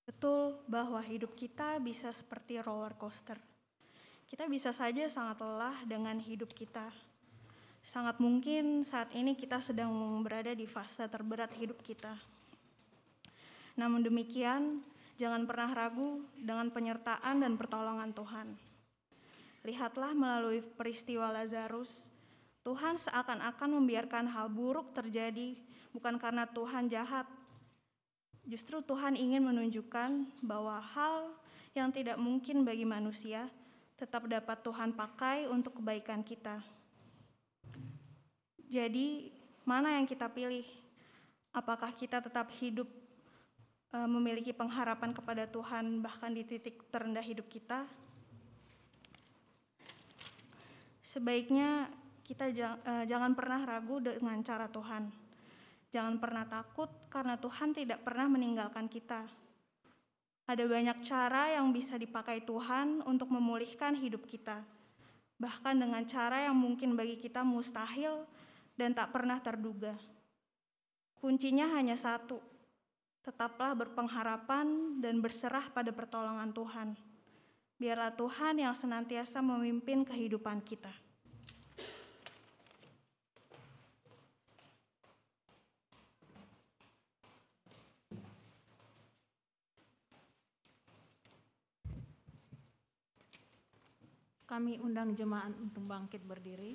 Betul bahwa hidup kita bisa seperti roller coaster. Kita bisa saja sangat lelah dengan hidup kita. Sangat mungkin saat ini kita sedang berada di fase terberat hidup kita. Namun demikian, jangan pernah ragu dengan penyertaan dan pertolongan Tuhan. Lihatlah melalui peristiwa Lazarus, Tuhan seakan-akan membiarkan hal buruk terjadi bukan karena Tuhan jahat, Justru Tuhan ingin menunjukkan bahwa hal yang tidak mungkin bagi manusia tetap dapat Tuhan pakai untuk kebaikan kita. Jadi, mana yang kita pilih? Apakah kita tetap hidup e, memiliki pengharapan kepada Tuhan bahkan di titik terendah hidup kita? Sebaiknya kita ja- eh, jangan pernah ragu dengan cara Tuhan. Jangan pernah takut karena Tuhan tidak pernah meninggalkan kita. Ada banyak cara yang bisa dipakai Tuhan untuk memulihkan hidup kita, bahkan dengan cara yang mungkin bagi kita mustahil dan tak pernah terduga. Kuncinya hanya satu: tetaplah berpengharapan dan berserah pada pertolongan Tuhan. Biarlah Tuhan yang senantiasa memimpin kehidupan kita. Kami undang jemaat untuk bangkit berdiri.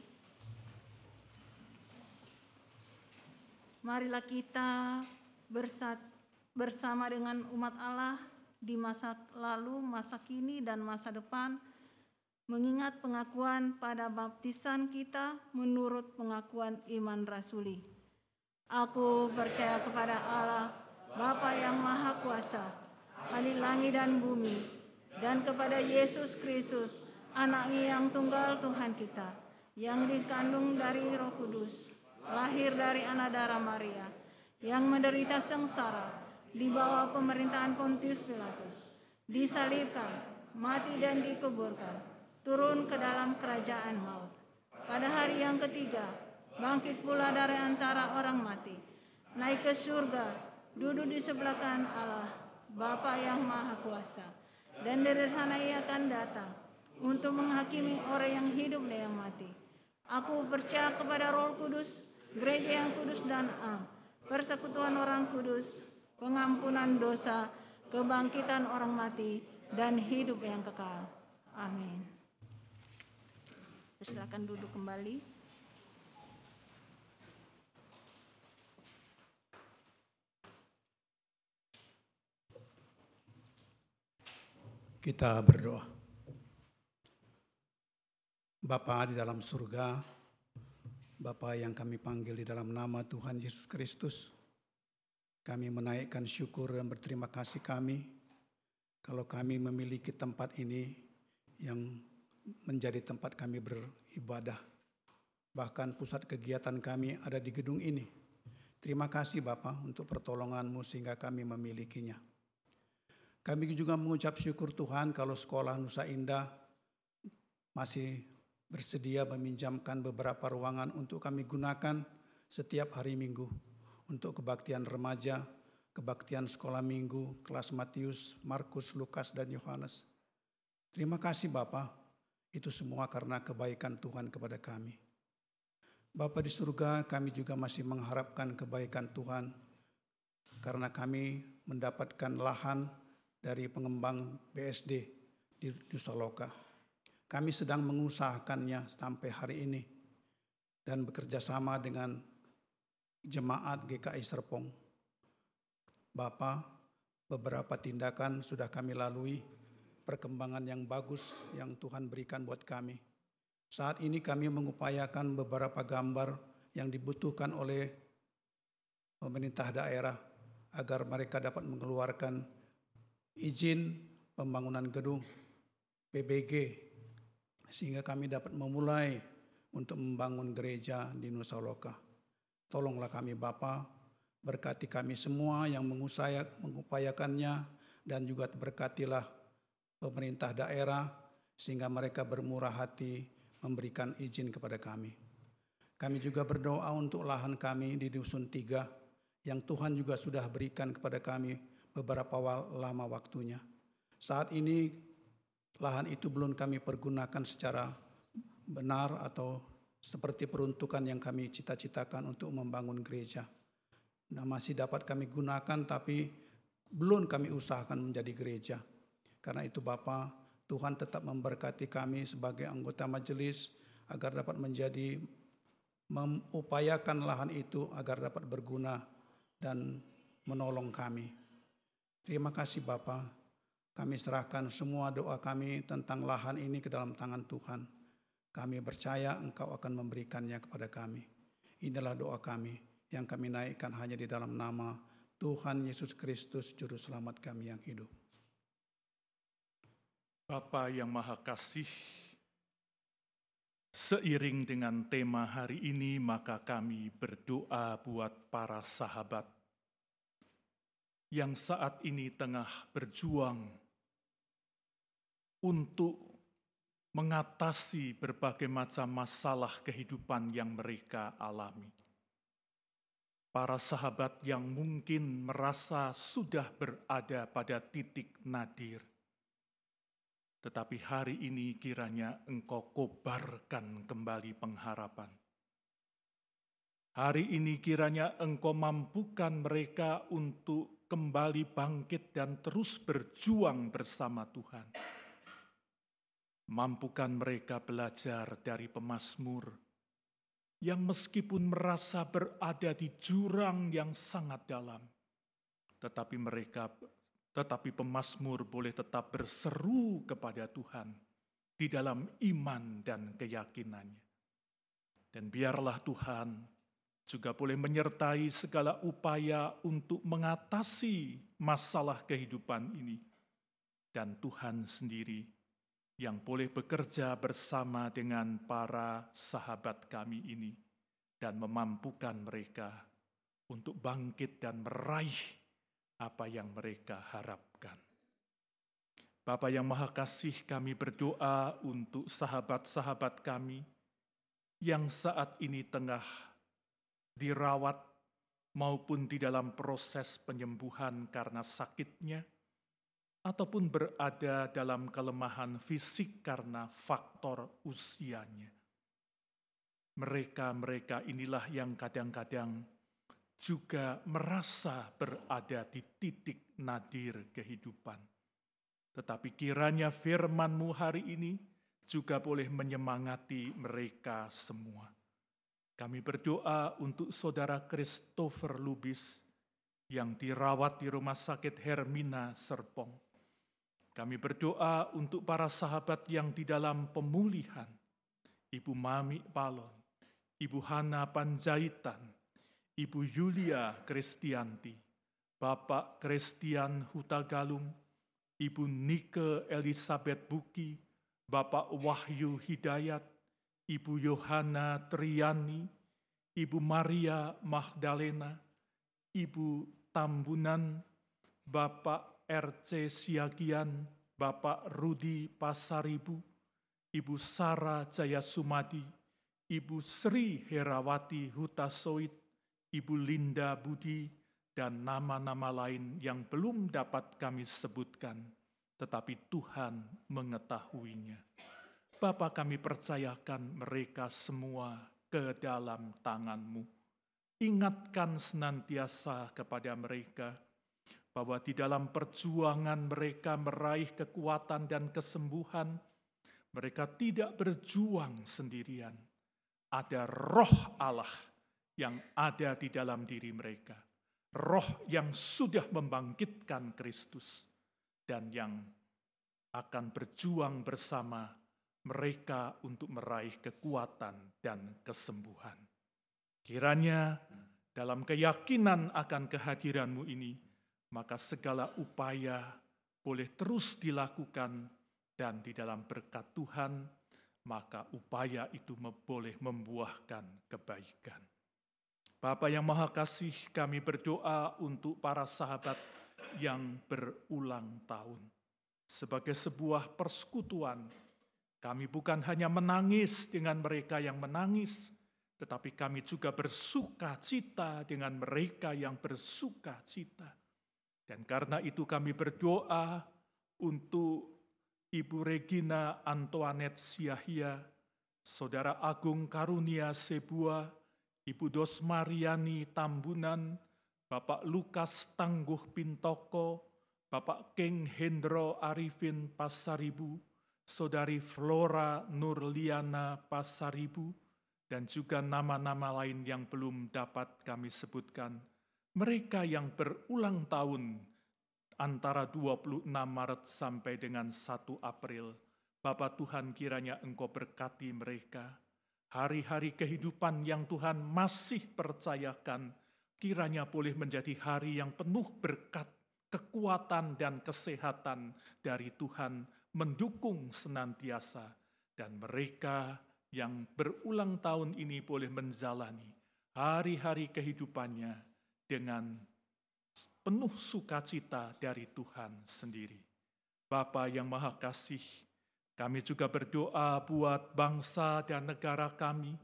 Marilah kita bersat, bersama dengan umat Allah di masa lalu, masa kini, dan masa depan, mengingat pengakuan pada baptisan kita menurut pengakuan iman rasuli. Aku percaya kepada Allah, Bapa yang Maha Kuasa, Ahli langit dan bumi, dan kepada Yesus Kristus, anaknya yang tunggal Tuhan kita, yang dikandung dari roh kudus, lahir dari anak darah Maria, yang menderita sengsara, di bawah pemerintahan Pontius Pilatus, disalibkan, mati dan dikuburkan, turun ke dalam kerajaan maut. Pada hari yang ketiga, bangkit pula dari antara orang mati, naik ke surga, duduk di sebelah kanan Allah, Bapa yang Maha Kuasa, dan dari sana ia akan datang untuk menghakimi orang yang hidup dan yang mati. Aku percaya kepada Roh Kudus, gereja yang kudus dan am, persekutuan orang kudus, pengampunan dosa, kebangkitan orang mati, dan hidup yang kekal. Amin. Silakan duduk kembali. Kita berdoa. Bapa di dalam surga, Bapa yang kami panggil di dalam nama Tuhan Yesus Kristus, kami menaikkan syukur dan berterima kasih kami kalau kami memiliki tempat ini yang menjadi tempat kami beribadah. Bahkan pusat kegiatan kami ada di gedung ini. Terima kasih Bapak untuk pertolonganmu sehingga kami memilikinya. Kami juga mengucap syukur Tuhan kalau sekolah Nusa Indah masih bersedia meminjamkan beberapa ruangan untuk kami gunakan setiap hari Minggu untuk kebaktian remaja, kebaktian sekolah minggu, kelas Matius, Markus, Lukas, dan Yohanes. Terima kasih Bapak, itu semua karena kebaikan Tuhan kepada kami. Bapa di surga, kami juga masih mengharapkan kebaikan Tuhan karena kami mendapatkan lahan dari pengembang BSD di Nusa Loka. Kami sedang mengusahakannya sampai hari ini dan bekerja sama dengan jemaat GKI Serpong. Bapak, beberapa tindakan sudah kami lalui, perkembangan yang bagus yang Tuhan berikan buat kami. Saat ini kami mengupayakan beberapa gambar yang dibutuhkan oleh pemerintah daerah agar mereka dapat mengeluarkan izin pembangunan gedung PBG sehingga kami dapat memulai untuk membangun gereja di Nusa Loka. Tolonglah kami Bapa, berkati kami semua yang mengupayakannya dan juga berkatilah pemerintah daerah sehingga mereka bermurah hati memberikan izin kepada kami. Kami juga berdoa untuk lahan kami di Dusun Tiga yang Tuhan juga sudah berikan kepada kami beberapa lama waktunya. Saat ini lahan itu belum kami pergunakan secara benar atau seperti peruntukan yang kami cita-citakan untuk membangun gereja. Nah, masih dapat kami gunakan tapi belum kami usahakan menjadi gereja. Karena itu Bapak, Tuhan tetap memberkati kami sebagai anggota majelis agar dapat menjadi mengupayakan lahan itu agar dapat berguna dan menolong kami. Terima kasih Bapak. Kami serahkan semua doa kami tentang lahan ini ke dalam tangan Tuhan. Kami percaya Engkau akan memberikannya kepada kami. Inilah doa kami yang kami naikkan hanya di dalam nama Tuhan Yesus Kristus, Juru Selamat kami yang hidup. Bapa yang Maha Kasih, Seiring dengan tema hari ini, maka kami berdoa buat para sahabat yang saat ini tengah berjuang untuk mengatasi berbagai macam masalah kehidupan yang mereka alami. Para sahabat yang mungkin merasa sudah berada pada titik nadir, tetapi hari ini kiranya Engkau kobarkan kembali pengharapan. Hari ini kiranya Engkau mampukan mereka untuk kembali bangkit dan terus berjuang bersama Tuhan. Mampukan mereka belajar dari pemazmur yang meskipun merasa berada di jurang yang sangat dalam, tetapi mereka tetapi pemazmur boleh tetap berseru kepada Tuhan di dalam iman dan keyakinannya. Dan biarlah Tuhan juga boleh menyertai segala upaya untuk mengatasi masalah kehidupan ini. Dan Tuhan sendiri yang boleh bekerja bersama dengan para sahabat kami ini dan memampukan mereka untuk bangkit dan meraih apa yang mereka harapkan. Bapa yang Maha Kasih, kami berdoa untuk sahabat-sahabat kami yang saat ini tengah dirawat maupun di dalam proses penyembuhan karena sakitnya, ataupun berada dalam kelemahan fisik karena faktor usianya. Mereka-mereka inilah yang kadang-kadang juga merasa berada di titik nadir kehidupan. Tetapi kiranya firman-Mu hari ini juga boleh menyemangati mereka semua. Kami berdoa untuk saudara Christopher Lubis yang dirawat di Rumah Sakit Hermina Serpong. Kami berdoa untuk para sahabat yang di dalam pemulihan. Ibu Mami Palon, Ibu Hana Panjaitan, Ibu Yulia Kristianti, Bapak Kristian Hutagalung, Ibu Nike Elizabeth Buki, Bapak Wahyu Hidayat, Ibu Yohana Triani, Ibu Maria Magdalena, Ibu Tambunan, Bapak RC Siagian, Bapak Rudi Pasaribu, Ibu Sara Jayasumadi, Ibu Sri Herawati Hutasoit, Ibu Linda Budi, dan nama-nama lain yang belum dapat kami sebutkan, tetapi Tuhan mengetahuinya. Bapa kami percayakan mereka semua ke dalam tanganmu. Ingatkan senantiasa kepada mereka bahwa di dalam perjuangan mereka meraih kekuatan dan kesembuhan, mereka tidak berjuang sendirian. Ada roh Allah yang ada di dalam diri mereka. Roh yang sudah membangkitkan Kristus dan yang akan berjuang bersama mereka untuk meraih kekuatan dan kesembuhan. Kiranya dalam keyakinan akan kehadiranmu ini, maka segala upaya boleh terus dilakukan dan di dalam berkat Tuhan, maka upaya itu boleh membuahkan kebaikan. Bapa yang Maha Kasih, kami berdoa untuk para sahabat yang berulang tahun. Sebagai sebuah persekutuan, kami bukan hanya menangis dengan mereka yang menangis, tetapi kami juga bersuka cita dengan mereka yang bersuka cita. Dan karena itu kami berdoa untuk Ibu Regina Antoinette Siahia, Saudara Agung Karunia Sebua, Ibu Dosmariani Tambunan, Bapak Lukas Tangguh Pintoko, Bapak King Hendro Arifin Pasaribu, Saudari Flora Nurliana Pasaribu, dan juga nama-nama lain yang belum dapat kami sebutkan. Mereka yang berulang tahun antara 26 Maret sampai dengan 1 April. Bapak Tuhan kiranya Engkau berkati mereka Hari-hari kehidupan yang Tuhan masih percayakan, kiranya boleh menjadi hari yang penuh berkat, kekuatan, dan kesehatan dari Tuhan mendukung senantiasa. Dan mereka yang berulang tahun ini boleh menjalani hari-hari kehidupannya dengan penuh sukacita dari Tuhan sendiri. Bapa yang Maha Kasih, kami juga berdoa buat bangsa dan negara kami,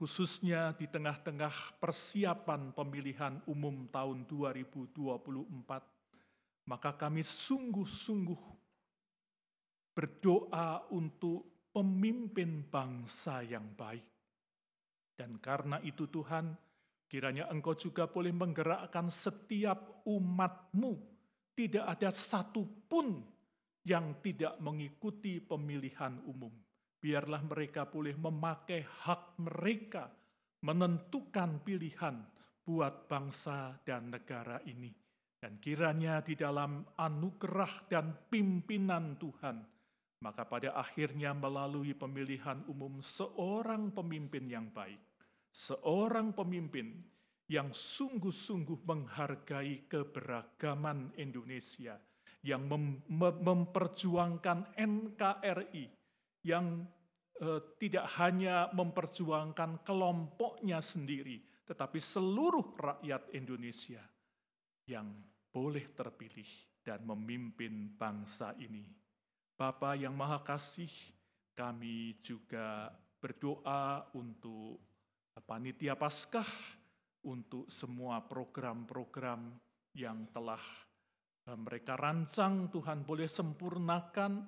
khususnya di tengah-tengah persiapan pemilihan umum tahun 2024. Maka kami sungguh-sungguh berdoa untuk pemimpin bangsa yang baik. Dan karena itu Tuhan, kiranya Engkau juga boleh menggerakkan setiap umatmu. Tidak ada satupun yang tidak mengikuti pemilihan umum. Biarlah mereka boleh memakai hak mereka menentukan pilihan buat bangsa dan negara ini. Dan kiranya di dalam anugerah dan pimpinan Tuhan, maka pada akhirnya melalui pemilihan umum seorang pemimpin yang baik, seorang pemimpin yang sungguh-sungguh menghargai keberagaman Indonesia, yang mem memperjuangkan NKRI, yang eh, tidak hanya memperjuangkan kelompoknya sendiri, tetapi seluruh rakyat Indonesia yang boleh terpilih dan memimpin bangsa ini. Bapa yang Maha Kasih, kami juga berdoa untuk panitia Paskah, untuk semua program-program yang telah eh, mereka rancang, Tuhan boleh sempurnakan,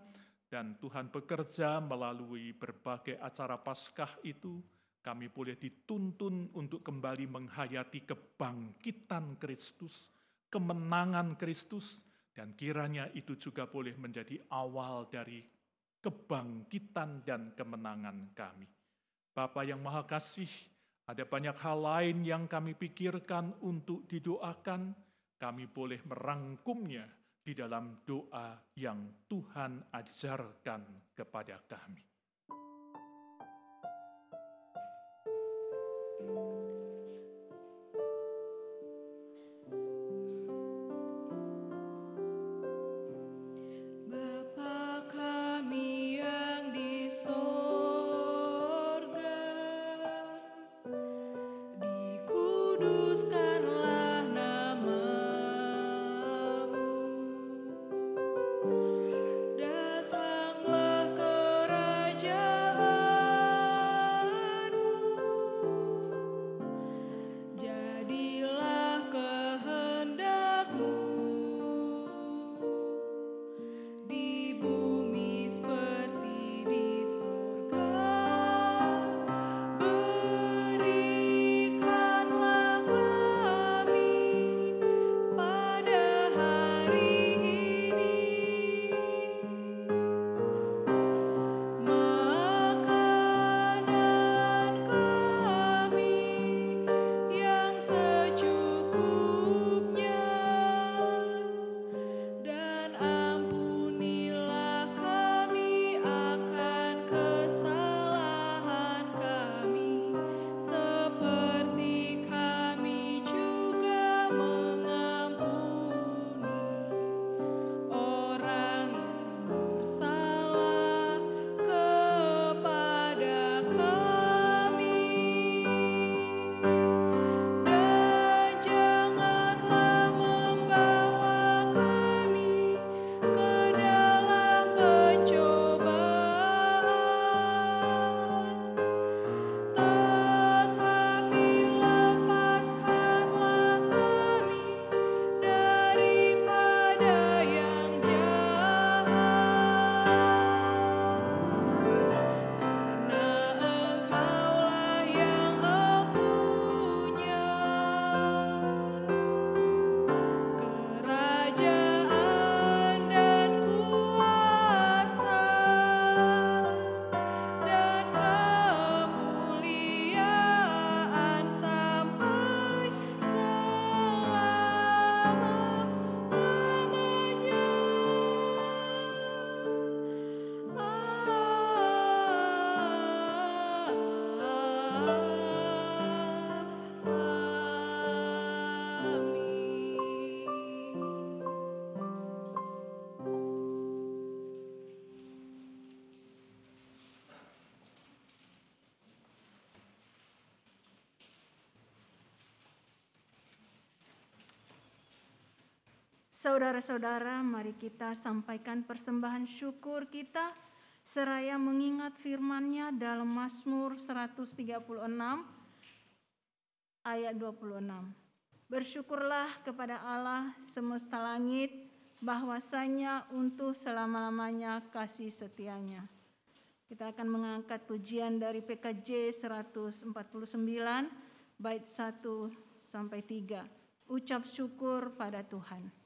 dan Tuhan bekerja melalui berbagai acara Paskah itu, kami boleh dituntun untuk kembali menghayati kebangkitan Kristus, kemenangan Kristus, dan kiranya itu juga boleh menjadi awal dari kebangkitan dan kemenangan kami. Bapa yang Maha Kasih, ada banyak hal lain yang kami pikirkan untuk didoakan, kami boleh merangkumnya di dalam doa yang Tuhan ajarkan kepada kami. Saudara-saudara, mari kita sampaikan persembahan syukur kita seraya mengingat firman-Nya dalam Mazmur 136 ayat 26. Bersyukurlah kepada Allah semesta langit bahwasanya untuk selama-lamanya kasih setianya. Kita akan mengangkat pujian dari PKJ 149 bait 1 sampai 3. Ucap syukur pada Tuhan.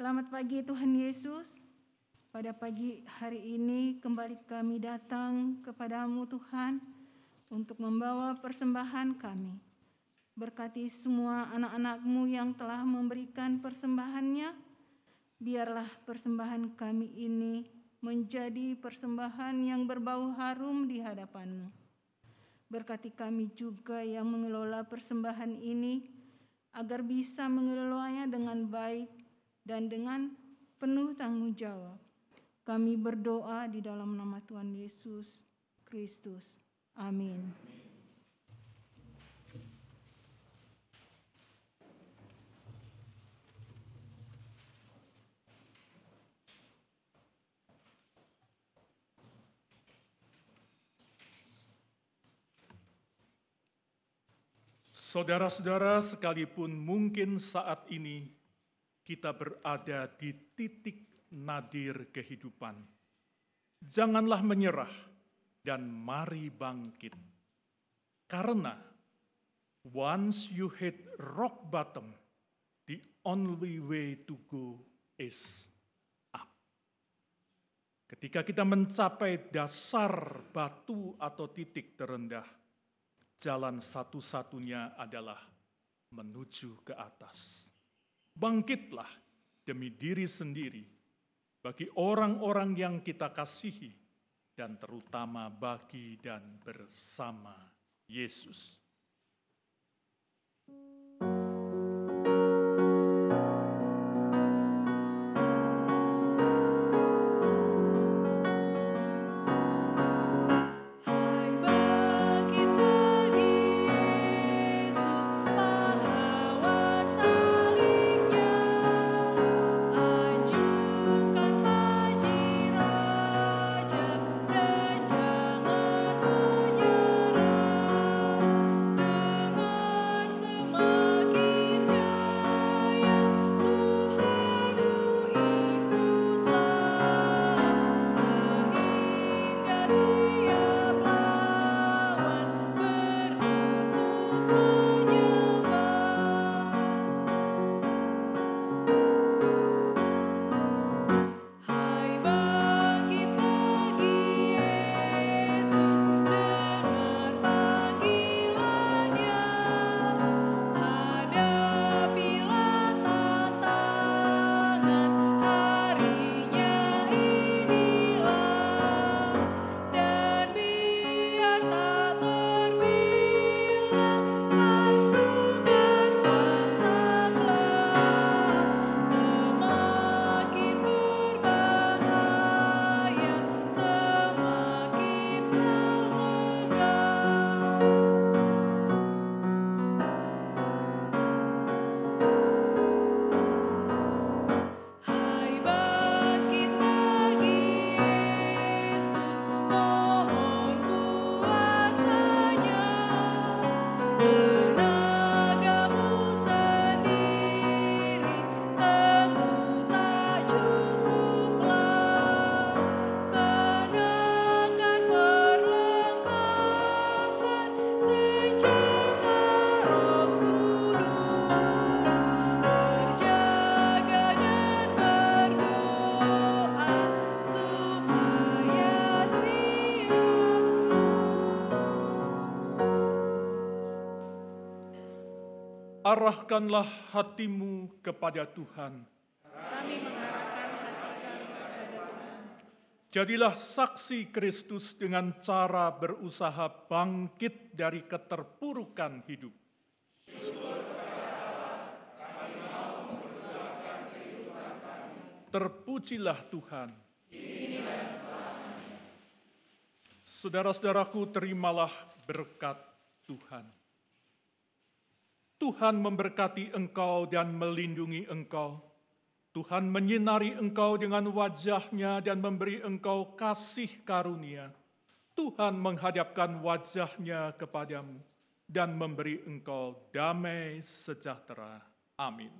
Selamat pagi Tuhan Yesus. Pada pagi hari ini kembali kami datang kepadamu Tuhan untuk membawa persembahan kami. Berkati semua anak-anakmu yang telah memberikan persembahannya. Biarlah persembahan kami ini menjadi persembahan yang berbau harum di hadapanmu. Berkati kami juga yang mengelola persembahan ini agar bisa mengelolanya dengan baik dan dengan penuh tanggung jawab. Kami berdoa di dalam nama Tuhan Yesus Kristus. Amin. Saudara-saudara, sekalipun mungkin saat ini kita berada di titik nadir kehidupan, janganlah menyerah dan mari bangkit. Karena once you hit rock bottom, the only way to go is up. Ketika kita mencapai dasar batu atau titik terendah, jalan satu-satunya adalah menuju ke atas. Bangkitlah demi diri sendiri, bagi orang-orang yang kita kasihi, dan terutama bagi dan bersama Yesus. Arahkanlah hatimu kepada Tuhan. Kami mengarahkan hati kami kepada Tuhan. Jadilah saksi Kristus dengan cara berusaha bangkit dari keterpurukan hidup. Terpujilah Tuhan. Saudara-saudaraku, terimalah berkat Tuhan. Tuhan memberkati engkau dan melindungi engkau. Tuhan menyinari engkau dengan wajahnya dan memberi engkau kasih karunia. Tuhan menghadapkan wajahnya kepadamu dan memberi engkau damai sejahtera. Amin.